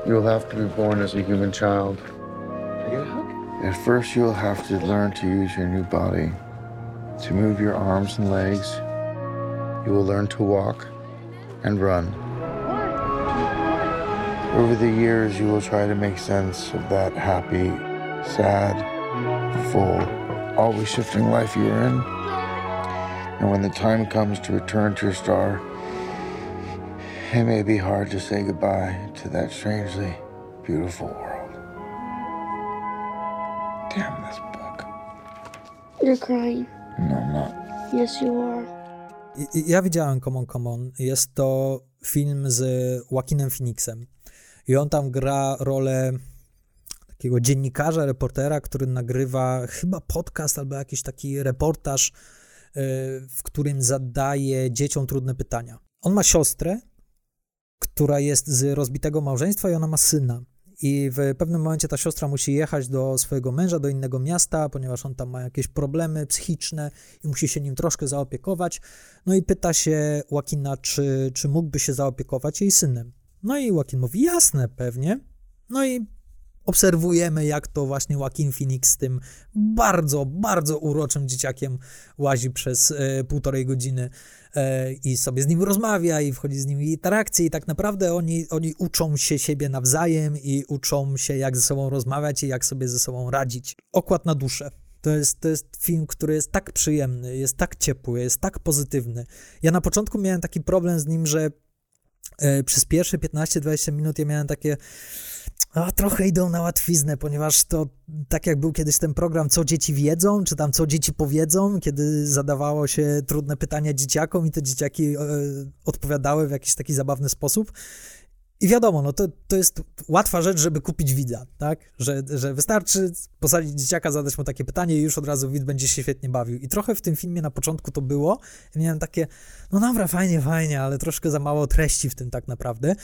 you will have to be born as a human child. At first, you will have to learn to use your new body, to move your arms and legs. You will learn to walk and run. Over the years, you will try to make sense of that happy, sad, full, always shifting life you are in. And when the time comes to return to your star, it may be hard to say goodbye to that strangely beautiful world. Damn this book. You're crying. No, I'm not. Yes, you are. Ja widziałem Common Common. Jest to film z Joaquinem Phoenixem. I on tam gra rolę takiego dziennikarza, reportera, który nagrywa chyba podcast albo jakiś taki reportaż, e, w którym zadaje dzieciom trudne pytania. On ma siostrę, która jest z rozbitego małżeństwa i ona ma syna. I w pewnym momencie ta siostra musi jechać do swojego męża, do innego miasta, ponieważ on tam ma jakieś problemy psychiczne i musi się nim troszkę zaopiekować. No i pyta się Łakina, czy, czy mógłby się zaopiekować jej synem. No i Joaquin mówi, jasne, pewnie. No i obserwujemy, jak to właśnie Joaquin Phoenix z tym bardzo, bardzo uroczym dzieciakiem łazi przez e, półtorej godziny e, i sobie z nim rozmawia i wchodzi z nim w i tak naprawdę oni, oni uczą się siebie nawzajem i uczą się, jak ze sobą rozmawiać i jak sobie ze sobą radzić. Okład na duszę. To jest, to jest film, który jest tak przyjemny, jest tak ciepły, jest tak pozytywny. Ja na początku miałem taki problem z nim, że E, przez pierwsze 15-20 minut ja miałem takie a trochę idą na łatwiznę, ponieważ to tak jak był kiedyś ten program Co dzieci wiedzą, czy tam Co dzieci powiedzą, kiedy zadawało się trudne pytania dzieciakom i te dzieciaki e, odpowiadały w jakiś taki zabawny sposób. I wiadomo, no to, to jest łatwa rzecz, żeby kupić widza, tak? Że, że wystarczy posadzić dzieciaka, zadać mu takie pytanie i już od razu widz będzie się świetnie bawił. I trochę w tym filmie na początku to było. Miałem takie, no dobra, fajnie, fajnie, ale troszkę za mało treści w tym tak naprawdę.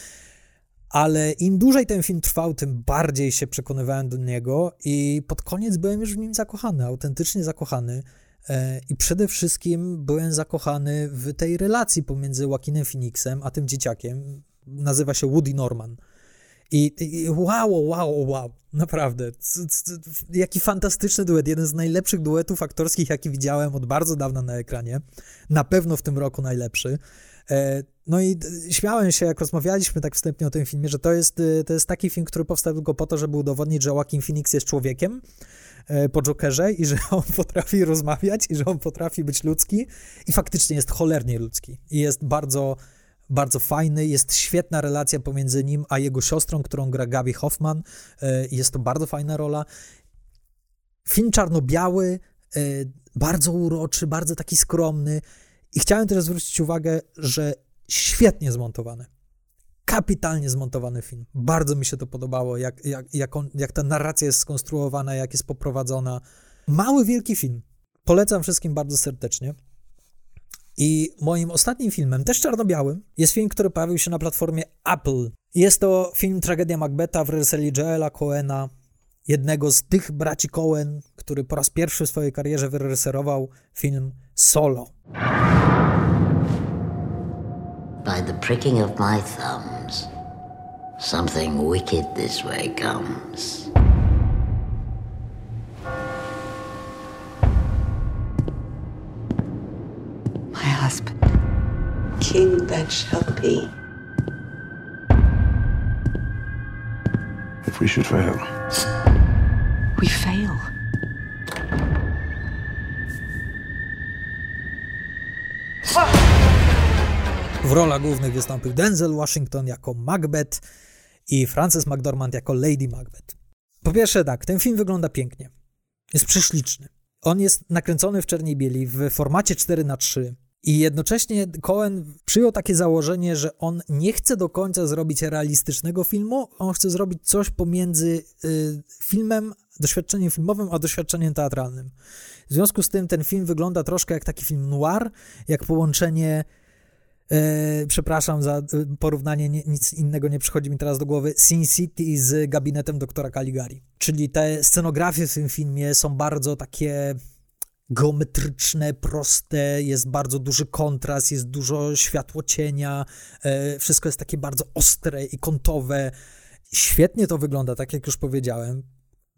Ale im dłużej ten film trwał, tym bardziej się przekonywałem do niego i pod koniec byłem już w nim zakochany, autentycznie zakochany. E, I przede wszystkim byłem zakochany w tej relacji pomiędzy Joaquinem Phoenixem a tym dzieciakiem nazywa się Woody Norman. I, I, wow, wow, wow, naprawdę. C, c, jaki fantastyczny duet. Jeden z najlepszych duetów aktorskich, jaki widziałem od bardzo dawna na ekranie. Na pewno w tym roku najlepszy. E, no i śmiałem się, jak rozmawialiśmy tak wstępnie o tym filmie, że to jest, y, to jest taki film, który powstał tylko po to, żeby udowodnić, że Joaquin Phoenix jest człowiekiem e, po Jokerze i że on potrafi rozmawiać i że on potrafi być ludzki i faktycznie jest cholernie ludzki i jest bardzo bardzo fajny. Jest świetna relacja pomiędzy nim a jego siostrą, którą gra Gabi Hoffman. E, jest to bardzo fajna rola. Film czarno-biały, bardzo uroczy, bardzo taki skromny. I chciałem też zwrócić uwagę, że świetnie zmontowany. Kapitalnie zmontowany film. Bardzo mi się to podobało, jak, jak, jak, on, jak ta narracja jest skonstruowana, jak jest poprowadzona. Mały, wielki film. Polecam wszystkim bardzo serdecznie. I moim ostatnim filmem, też czarno-białym, jest film, który pojawił się na platformie Apple. Jest to film Tragedia Macbeta w reżyserii Joela Coena, jednego z tych braci Coen, który po raz pierwszy w swojej karierze wyreżyserował film Solo. By the pricking of my thumbs, something wicked this way comes. My husband, king that shall be. If we should fail. We fail. W rolach głównych wystąpił Denzel Washington jako Macbeth i Frances McDormand jako Lady Macbeth. Po pierwsze tak, ten film wygląda pięknie. Jest prześliczny. On jest nakręcony w czerni bieli w formacie 4 na 3 i jednocześnie Cohen przyjął takie założenie, że on nie chce do końca zrobić realistycznego filmu, on chce zrobić coś pomiędzy y, filmem, doświadczeniem filmowym, a doświadczeniem teatralnym. W związku z tym ten film wygląda troszkę jak taki film noir, jak połączenie E, przepraszam za e, porównanie, nie, nic innego nie przychodzi mi teraz do głowy. Sin City z gabinetem doktora Caligari. Czyli te scenografie w tym filmie są bardzo takie geometryczne, proste, jest bardzo duży kontrast, jest dużo światło cienia, e, wszystko jest takie bardzo ostre i kątowe. Świetnie to wygląda, tak jak już powiedziałem.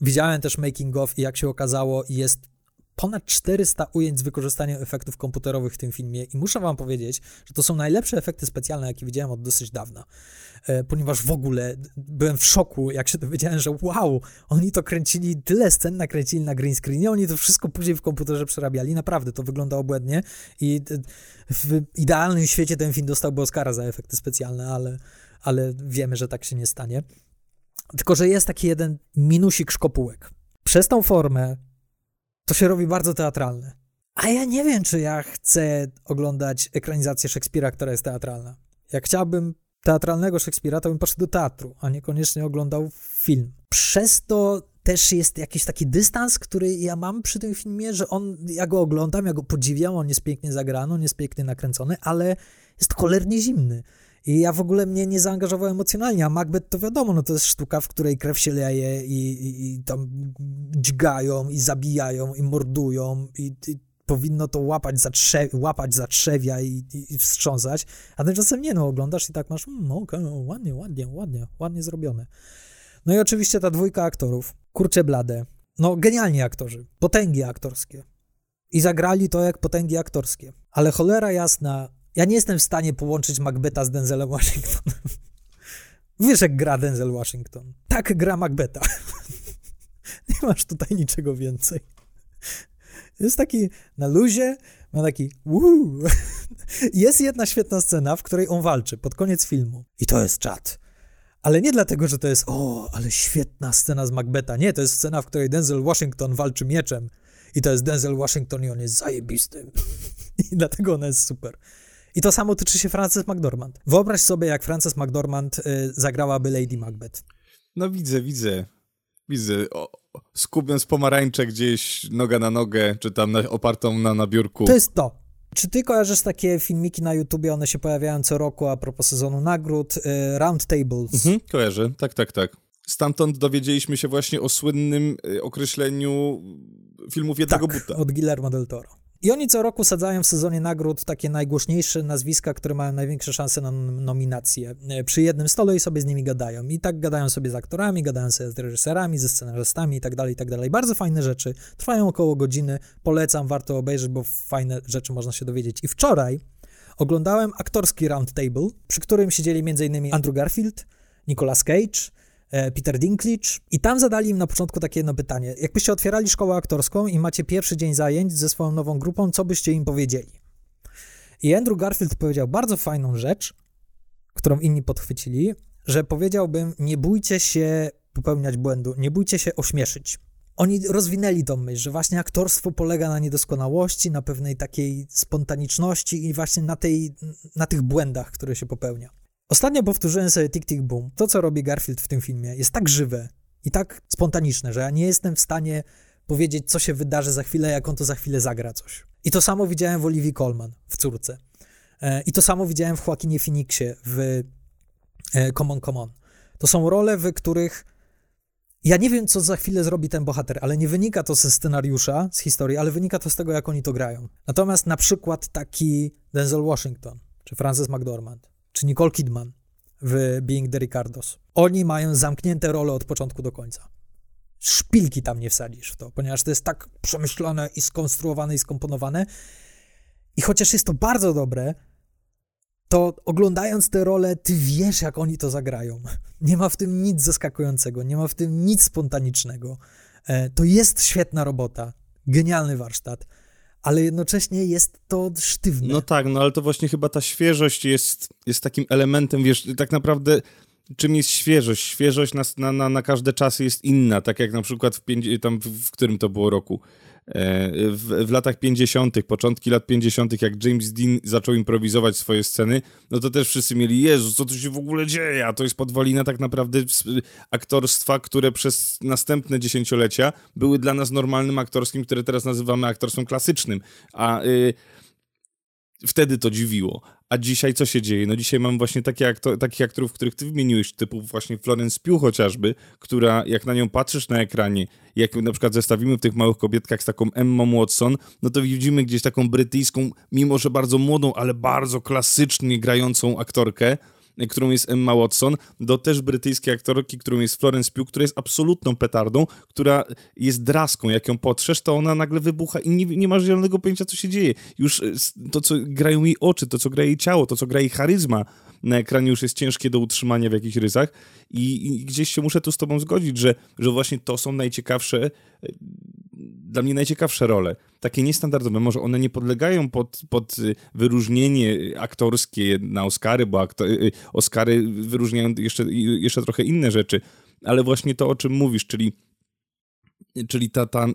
Widziałem też making of i jak się okazało, jest ponad 400 ujęć z wykorzystaniem efektów komputerowych w tym filmie i muszę wam powiedzieć, że to są najlepsze efekty specjalne, jakie widziałem od dosyć dawna, e, ponieważ w ogóle byłem w szoku, jak się dowiedziałem, że wow, oni to kręcili, tyle scen nakręcili na green screenie, oni to wszystko później w komputerze przerabiali, naprawdę to wygląda obłędnie i w idealnym świecie ten film dostałby Oscara za efekty specjalne, ale, ale wiemy, że tak się nie stanie. Tylko, że jest taki jeden minusik szkopułek. Przez tą formę to się robi bardzo teatralne. A ja nie wiem, czy ja chcę oglądać ekranizację Szekspira, która jest teatralna. Jak chciałbym teatralnego Szekspira, to bym poszedł do teatru, a niekoniecznie oglądał film. Przez to też jest jakiś taki dystans, który ja mam przy tym filmie, że on, ja go oglądam, ja go podziwiam, on jest pięknie zagrany, on jest pięknie nakręcony, ale jest cholernie zimny. I ja w ogóle mnie nie zaangażował emocjonalnie, a Macbeth to wiadomo, no to jest sztuka, w której krew się leje i, i, i tam dźgają i zabijają i mordują i, i powinno to łapać za, trze łapać za trzewia i, i, i wstrząsać, a tymczasem nie, no oglądasz i tak masz, mm, okay, ładnie, ładnie, ładnie, ładnie zrobione. No i oczywiście ta dwójka aktorów, kurcze blade, no genialni aktorzy, potęgi aktorskie. I zagrali to jak potęgi aktorskie. Ale cholera jasna, ja nie jestem w stanie połączyć Macbeta z Denzelem Washingtonem. Wiesz, jak gra Denzel Washington. Tak gra Macbeta. nie masz tutaj niczego więcej. Jest taki na luzie, ma taki Wuu. Jest jedna świetna scena, w której on walczy pod koniec filmu. I to jest czat. Ale nie dlatego, że to jest o, ale świetna scena z Macbeta. Nie, to jest scena, w której Denzel Washington walczy mieczem. I to jest Denzel Washington i on jest zajebistym. I dlatego ona jest super. I to samo tyczy się Frances McDormand. Wyobraź sobie, jak Frances McDormand y, zagrałaby Lady Macbeth. No widzę, widzę. Widzę. O, skubiąc pomarańcze gdzieś noga na nogę, czy tam na, opartą na, na biurku. To jest to. Czy ty kojarzysz takie filmiki na YouTubie, one się pojawiają co roku a propos sezonu nagród, y, Round Tables? Mhm, kojarzę, tak, tak, tak. Stamtąd dowiedzieliśmy się właśnie o słynnym y, określeniu filmów jednego tak, buta. od Guillermo del Toro. I oni co roku sadzają w sezonie nagród takie najgłośniejsze nazwiska, które mają największe szanse na nominacje e, przy jednym stole i sobie z nimi gadają. I tak gadają sobie z aktorami, gadają sobie z reżyserami, ze scenarzystami i tak dalej, tak dalej. Bardzo fajne rzeczy. Trwają około godziny. Polecam, warto obejrzeć, bo fajne rzeczy można się dowiedzieć. I wczoraj oglądałem aktorski roundtable, przy którym siedzieli m.in. Andrew Garfield, Nicolas Cage, Peter Dinklage i tam zadali im na początku takie jedno pytanie. Jakbyście otwierali szkołę aktorską i macie pierwszy dzień zajęć ze swoją nową grupą, co byście im powiedzieli? I Andrew Garfield powiedział bardzo fajną rzecz, którą inni podchwycili, że powiedziałbym, nie bójcie się popełniać błędu, nie bójcie się ośmieszyć. Oni rozwinęli tą myśl, że właśnie aktorstwo polega na niedoskonałości, na pewnej takiej spontaniczności i właśnie na, tej, na tych błędach, które się popełnia. Ostatnio powtórzyłem sobie Tick Tick Boom. To, co robi Garfield w tym filmie, jest tak żywe i tak spontaniczne, że ja nie jestem w stanie powiedzieć, co się wydarzy za chwilę, jak on to za chwilę zagra coś. I to samo widziałem w Olivii Colman w Córce. E, I to samo widziałem w Joaquinie Phoenixie w e, Come on, Come on. To są role, w których ja nie wiem, co za chwilę zrobi ten bohater, ale nie wynika to ze scenariusza, z historii, ale wynika to z tego, jak oni to grają. Natomiast na przykład taki Denzel Washington czy Frances McDormand czy Nicole Kidman w Being the Ricardos. Oni mają zamknięte role od początku do końca. Szpilki tam nie wsadzisz w to, ponieważ to jest tak przemyślane i skonstruowane i skomponowane. I chociaż jest to bardzo dobre, to oglądając tę rolę, ty wiesz, jak oni to zagrają. Nie ma w tym nic zaskakującego, nie ma w tym nic spontanicznego. E, to jest świetna robota, genialny warsztat, ale jednocześnie jest to sztywne. No tak, no ale to właśnie chyba ta świeżość jest, jest takim elementem, wiesz, tak naprawdę czym jest świeżość? Świeżość na, na, na, każde czasy jest inna, tak jak na przykład w, pięć, tam w którym to było roku? E, w, w, latach 50., początki lat 50., jak James Dean zaczął improwizować swoje sceny, no to też wszyscy mieli, Jezu, co tu się w ogóle dzieje? A to jest podwalina tak naprawdę aktorstwa, które przez następne dziesięciolecia były dla nas normalnym aktorskim, które teraz nazywamy aktorstwem klasycznym. A y, wtedy to dziwiło. A dzisiaj co się dzieje? No dzisiaj mam właśnie takie aktor, takich aktorów, których ty wymieniłeś, typu właśnie Florence Pugh chociażby, która jak na nią patrzysz na ekranie, jak na przykład zestawimy w tych małych kobietkach z taką Emma Watson, no to widzimy gdzieś taką brytyjską, mimo że bardzo młodą, ale bardzo klasycznie grającą aktorkę, którą jest Emma Watson, do też brytyjskiej aktorki, którą jest Florence Pugh, która jest absolutną petardą, która jest draską. Jak ją potrzesz, to ona nagle wybucha i nie, nie masz zielonego pojęcia, co się dzieje. Już e, to, co grają jej oczy, to, co gra jej ciało, to, co gra jej charyzma na ekranie już jest ciężkie do utrzymania w jakichś rysach i, i gdzieś się muszę tu z tobą zgodzić, że, że właśnie to są najciekawsze e, dla mnie najciekawsze role. Takie niestandardowe. Może one nie podlegają pod, pod y, wyróżnienie aktorskie na Oscary, bo aktor, y, y, Oscary wyróżniają jeszcze, jeszcze trochę inne rzeczy, ale właśnie to, o czym mówisz, czyli czyli ta, ta,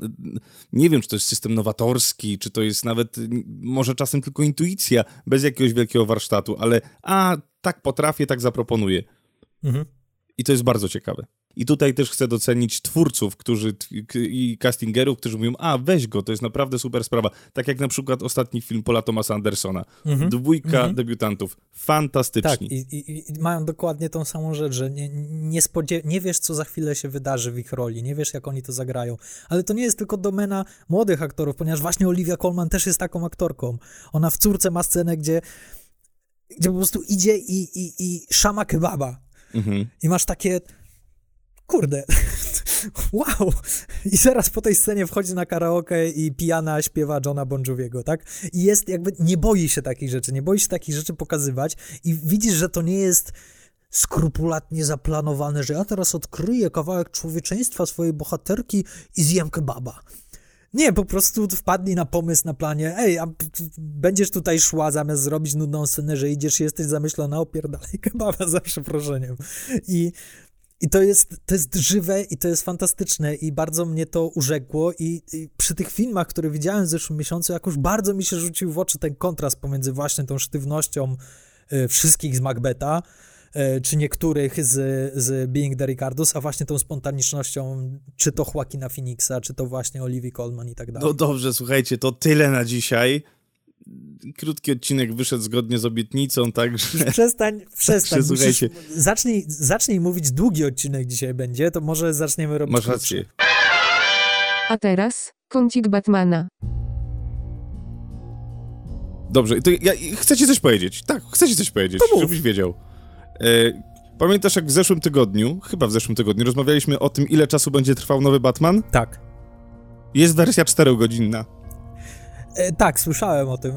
nie wiem, czy to jest system nowatorski, czy to jest nawet może czasem tylko intuicja, bez jakiegoś wielkiego warsztatu, ale a, tak potrafię, tak zaproponuję. Mhm. I to jest bardzo ciekawe. I tutaj też chcę docenić twórców, którzy i castingerów, którzy mówią, a weź go, to jest naprawdę super sprawa. Tak jak na przykład ostatni film Paula Thomasa Andersona. Mhm. Dwójka mhm. debiutantów. Fantastyczni. Tak, i, i, i, mają dokładnie tą samą rzecz, że nie, nie, nie wiesz, co za chwilę się wydarzy w ich roli, nie wiesz, jak oni to zagrają. Ale to nie jest tylko domena młodych aktorów, ponieważ właśnie Olivia Colman też jest taką aktorką. Ona w córce ma scenę, gdzie gdzie po prostu idzie i, i, i szama kebaba. Mhm. I masz takie kurde, wow. I zaraz po tej scenie wchodzi na karaoke i pijana śpiewa Johna Bon Joviego, tak? I jest jakby, nie boi się takich rzeczy, nie boi się takich rzeczy pokazywać i widzisz, że to nie jest skrupulatnie zaplanowane, że ja teraz odkryję kawałek człowieczeństwa swojej bohaterki i zjem kebaba. Nie, po prostu wpadli na pomysł na planie, ej, a będziesz tutaj szła zamiast zrobić nudną scenę, że idziesz, jesteś zamyślona, opierdalaj kebaba za przeproszeniem. I i to jest, to jest żywe i to jest fantastyczne i bardzo mnie to urzekło i, i, przy tych filmach, które widziałem w zeszłym miesiącu, jakoś bardzo mi się rzucił w oczy ten kontrast pomiędzy właśnie tą sztywnością y, wszystkich z Macbeta, y, czy niektórych z, z Being the Ricardos, a właśnie tą spontanicznością, czy to Joaquina Phoenixa, czy to właśnie Olivia Colman i tak dalej. No dobrze, słuchajcie, to tyle na dzisiaj krótki odcinek wyszedł zgodnie z obietnicą, także... Przestań, przestań. Musisz, zacznij, zacznij mówić, długi odcinek dzisiaj będzie, to może zaczniemy robić Masz rację. A teraz kącik Batmana. Dobrze, to ja chcę ci coś powiedzieć. Tak, chcę ci coś powiedzieć, żebyś wiedział. E, pamiętasz, jak w zeszłym tygodniu, chyba w zeszłym tygodniu, rozmawialiśmy o tym, ile czasu będzie trwał nowy Batman? Tak. Jest wersja czterogodzinna. E, tak, słyszałem o tym.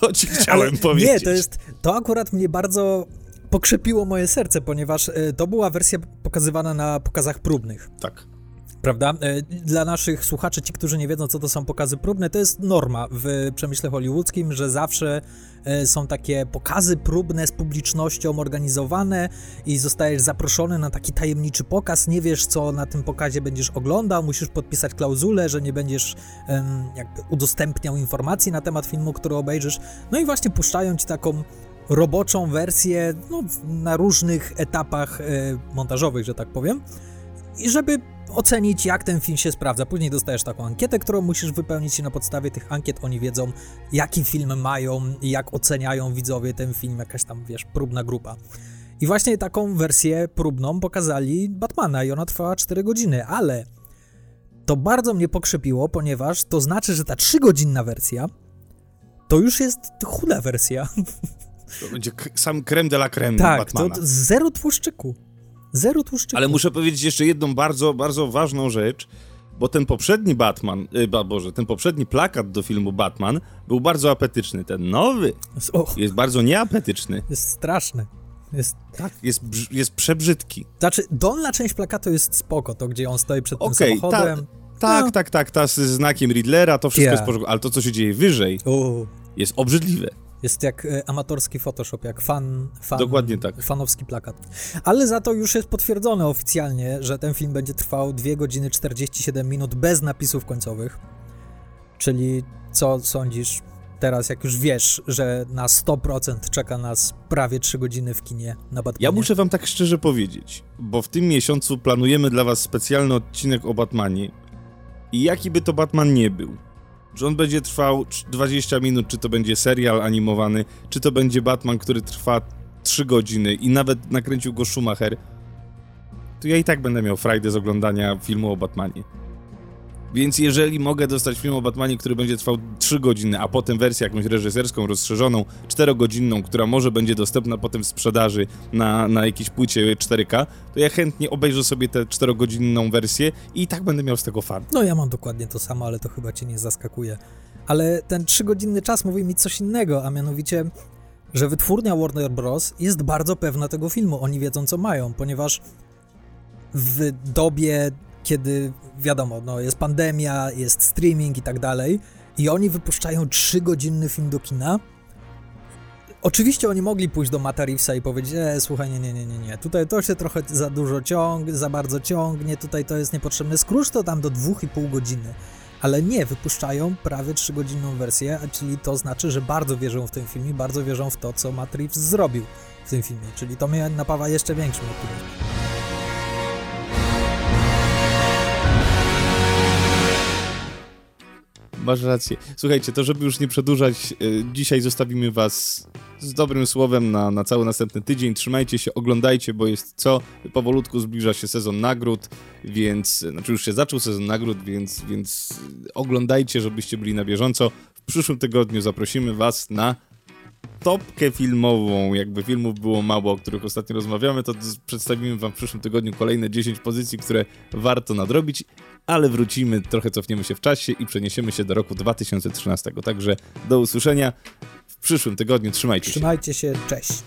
to ci chciałem Ale powiedzieć. Nie, to jest, to akurat mnie bardzo pokrzepiło moje serce, ponieważ e, to była wersja pokazywana na pokazach próbnych. Tak prawda? E, dla naszych słuchaczy, ci, którzy nie wiedzą, co to są pokazy próbne, to jest norma w przemyśle hollywoodzkim, że zawsze są takie pokazy próbne z publicznością organizowane i zostajesz zaproszony na taki tajemniczy pokaz, nie wiesz, co na tym pokazie będziesz oglądał, musisz podpisać klauzulę, że nie będziesz jakby udostępniał informacji na temat filmu, który obejrzysz. No i właśnie puszczają ci taką roboczą wersję no, na różnych etapach e, montażowych, że tak powiem. I żeby ocenić, jak ten film się sprawdza. Później dostajesz taką ankietę, którą musisz wypełnić i na podstawie tych ankiet oni wiedzą, jaki film mają i jak oceniają widzowie ten film, jakaś tam, wiesz, próbna grupa. I właśnie taką wersję próbną pokazali Batmana i ona trwała 4 godziny, ale to bardzo mnie pokrzepiło, ponieważ to znaczy, że ta 3-godzinna wersja to już jest chuda wersja. To będzie sam creme de la creme tak, Batmana. Tak, zero tłuszczyku. Zero tłuszczyku. Ale muszę powiedzieć jeszcze jedną bardzo, bardzo ważną rzecz. bo ten poprzedni Batman, y, ba, Boże, ten poprzedni plakat do filmu Batman był bardzo apetyczny. Ten nowy jest bardzo nieapetyczny. Jest straszny. Jest... Tak, jest, jest przebrzydki. Znaczy, dolna część plakatu jest spoko, to gdzie on stoi przed tym Okej, ta, samochodem. tak, No. tak, tak, ta z znakiem Riddlera, to wszystko Yeah. jest porządku, ale to, co się dzieje wyżej, U. jest obrzydliwe. Jest jak e, amatorski Photoshop, jak fan, fan. Dokładnie tak. Fanowski plakat. Ale za to już jest potwierdzone oficjalnie, że ten film będzie trwał 2 godziny 47 minut bez napisów końcowych. Czyli co sądzisz teraz, jak już wiesz, że na 100% czeka nas prawie 3 godziny w kinie na Batmanie? Ja muszę wam tak szczerze powiedzieć, bo w tym miesiącu planujemy dla was specjalny odcinek o Batmanie i jaki by to Batman nie był, że on będzie trwał cz- 20 minut, czy to będzie serial animowany, czy to będzie Batman, który trwa 3 godziny i nawet nakręcił go Schumacher, to ja i tak będę miał frajdę z oglądania filmu o Batmanie. Więc jeżeli mogę dostać film o Batmanie, który będzie trwał 3 godziny, a potem wersję jakąś reżyserską, rozszerzoną, 4-godzinną, która może będzie dostępna potem w sprzedaży na, na jakiejś płycie 4K, to ja chętnie obejrzę sobie tę 4-godzinną wersję i i tak będę miał z tego fan. No ja mam dokładnie to samo, ale to chyba cię nie zaskakuje. Ale ten trzygodzinny czas mówi mi coś innego, a mianowicie, że wytwórnia Warner Bros. jest bardzo pewna tego filmu. Oni wiedzą, co mają, ponieważ w dobie, kiedy wiadomo, no jest pandemia, jest streaming i tak dalej, i oni wypuszczają trzygodzinny film do kina. Oczywiście oni mogli pójść do Matta Reevesa i powiedzieć, e, słuchaj, nie, nie, nie, nie, nie, tutaj to się trochę za dużo ciąg, za bardzo ciągnie, tutaj to jest niepotrzebne, skróć to tam do dwóch i pół godziny. Ale nie, wypuszczają prawie trzygodzinną wersję, a czyli to znaczy, że bardzo wierzą w ten film i bardzo wierzą w to, co Reeves zrobił w tym filmie, czyli to mnie napawa jeszcze większym optymizmem. Masz rację. Słuchajcie, to żeby już nie przedłużać, y, dzisiaj zostawimy was z dobrym słowem na, na cały następny tydzień. Trzymajcie się, oglądajcie, bo jest co? Powolutku zbliża się sezon nagród, więc, znaczy już się zaczął sezon nagród, więc, więc oglądajcie, żebyście byli na bieżąco. W przyszłym tygodniu zaprosimy was na topkę filmową. Jakby filmów było mało, o których ostatnio rozmawiamy, to przedstawimy wam w przyszłym tygodniu kolejne 10 pozycji, które warto nadrobić, ale wrócimy, trochę cofniemy się w czasie i przeniesiemy się do roku 2013. Także do usłyszenia w przyszłym tygodniu. Trzymajcie się. Trzymajcie się, cześć.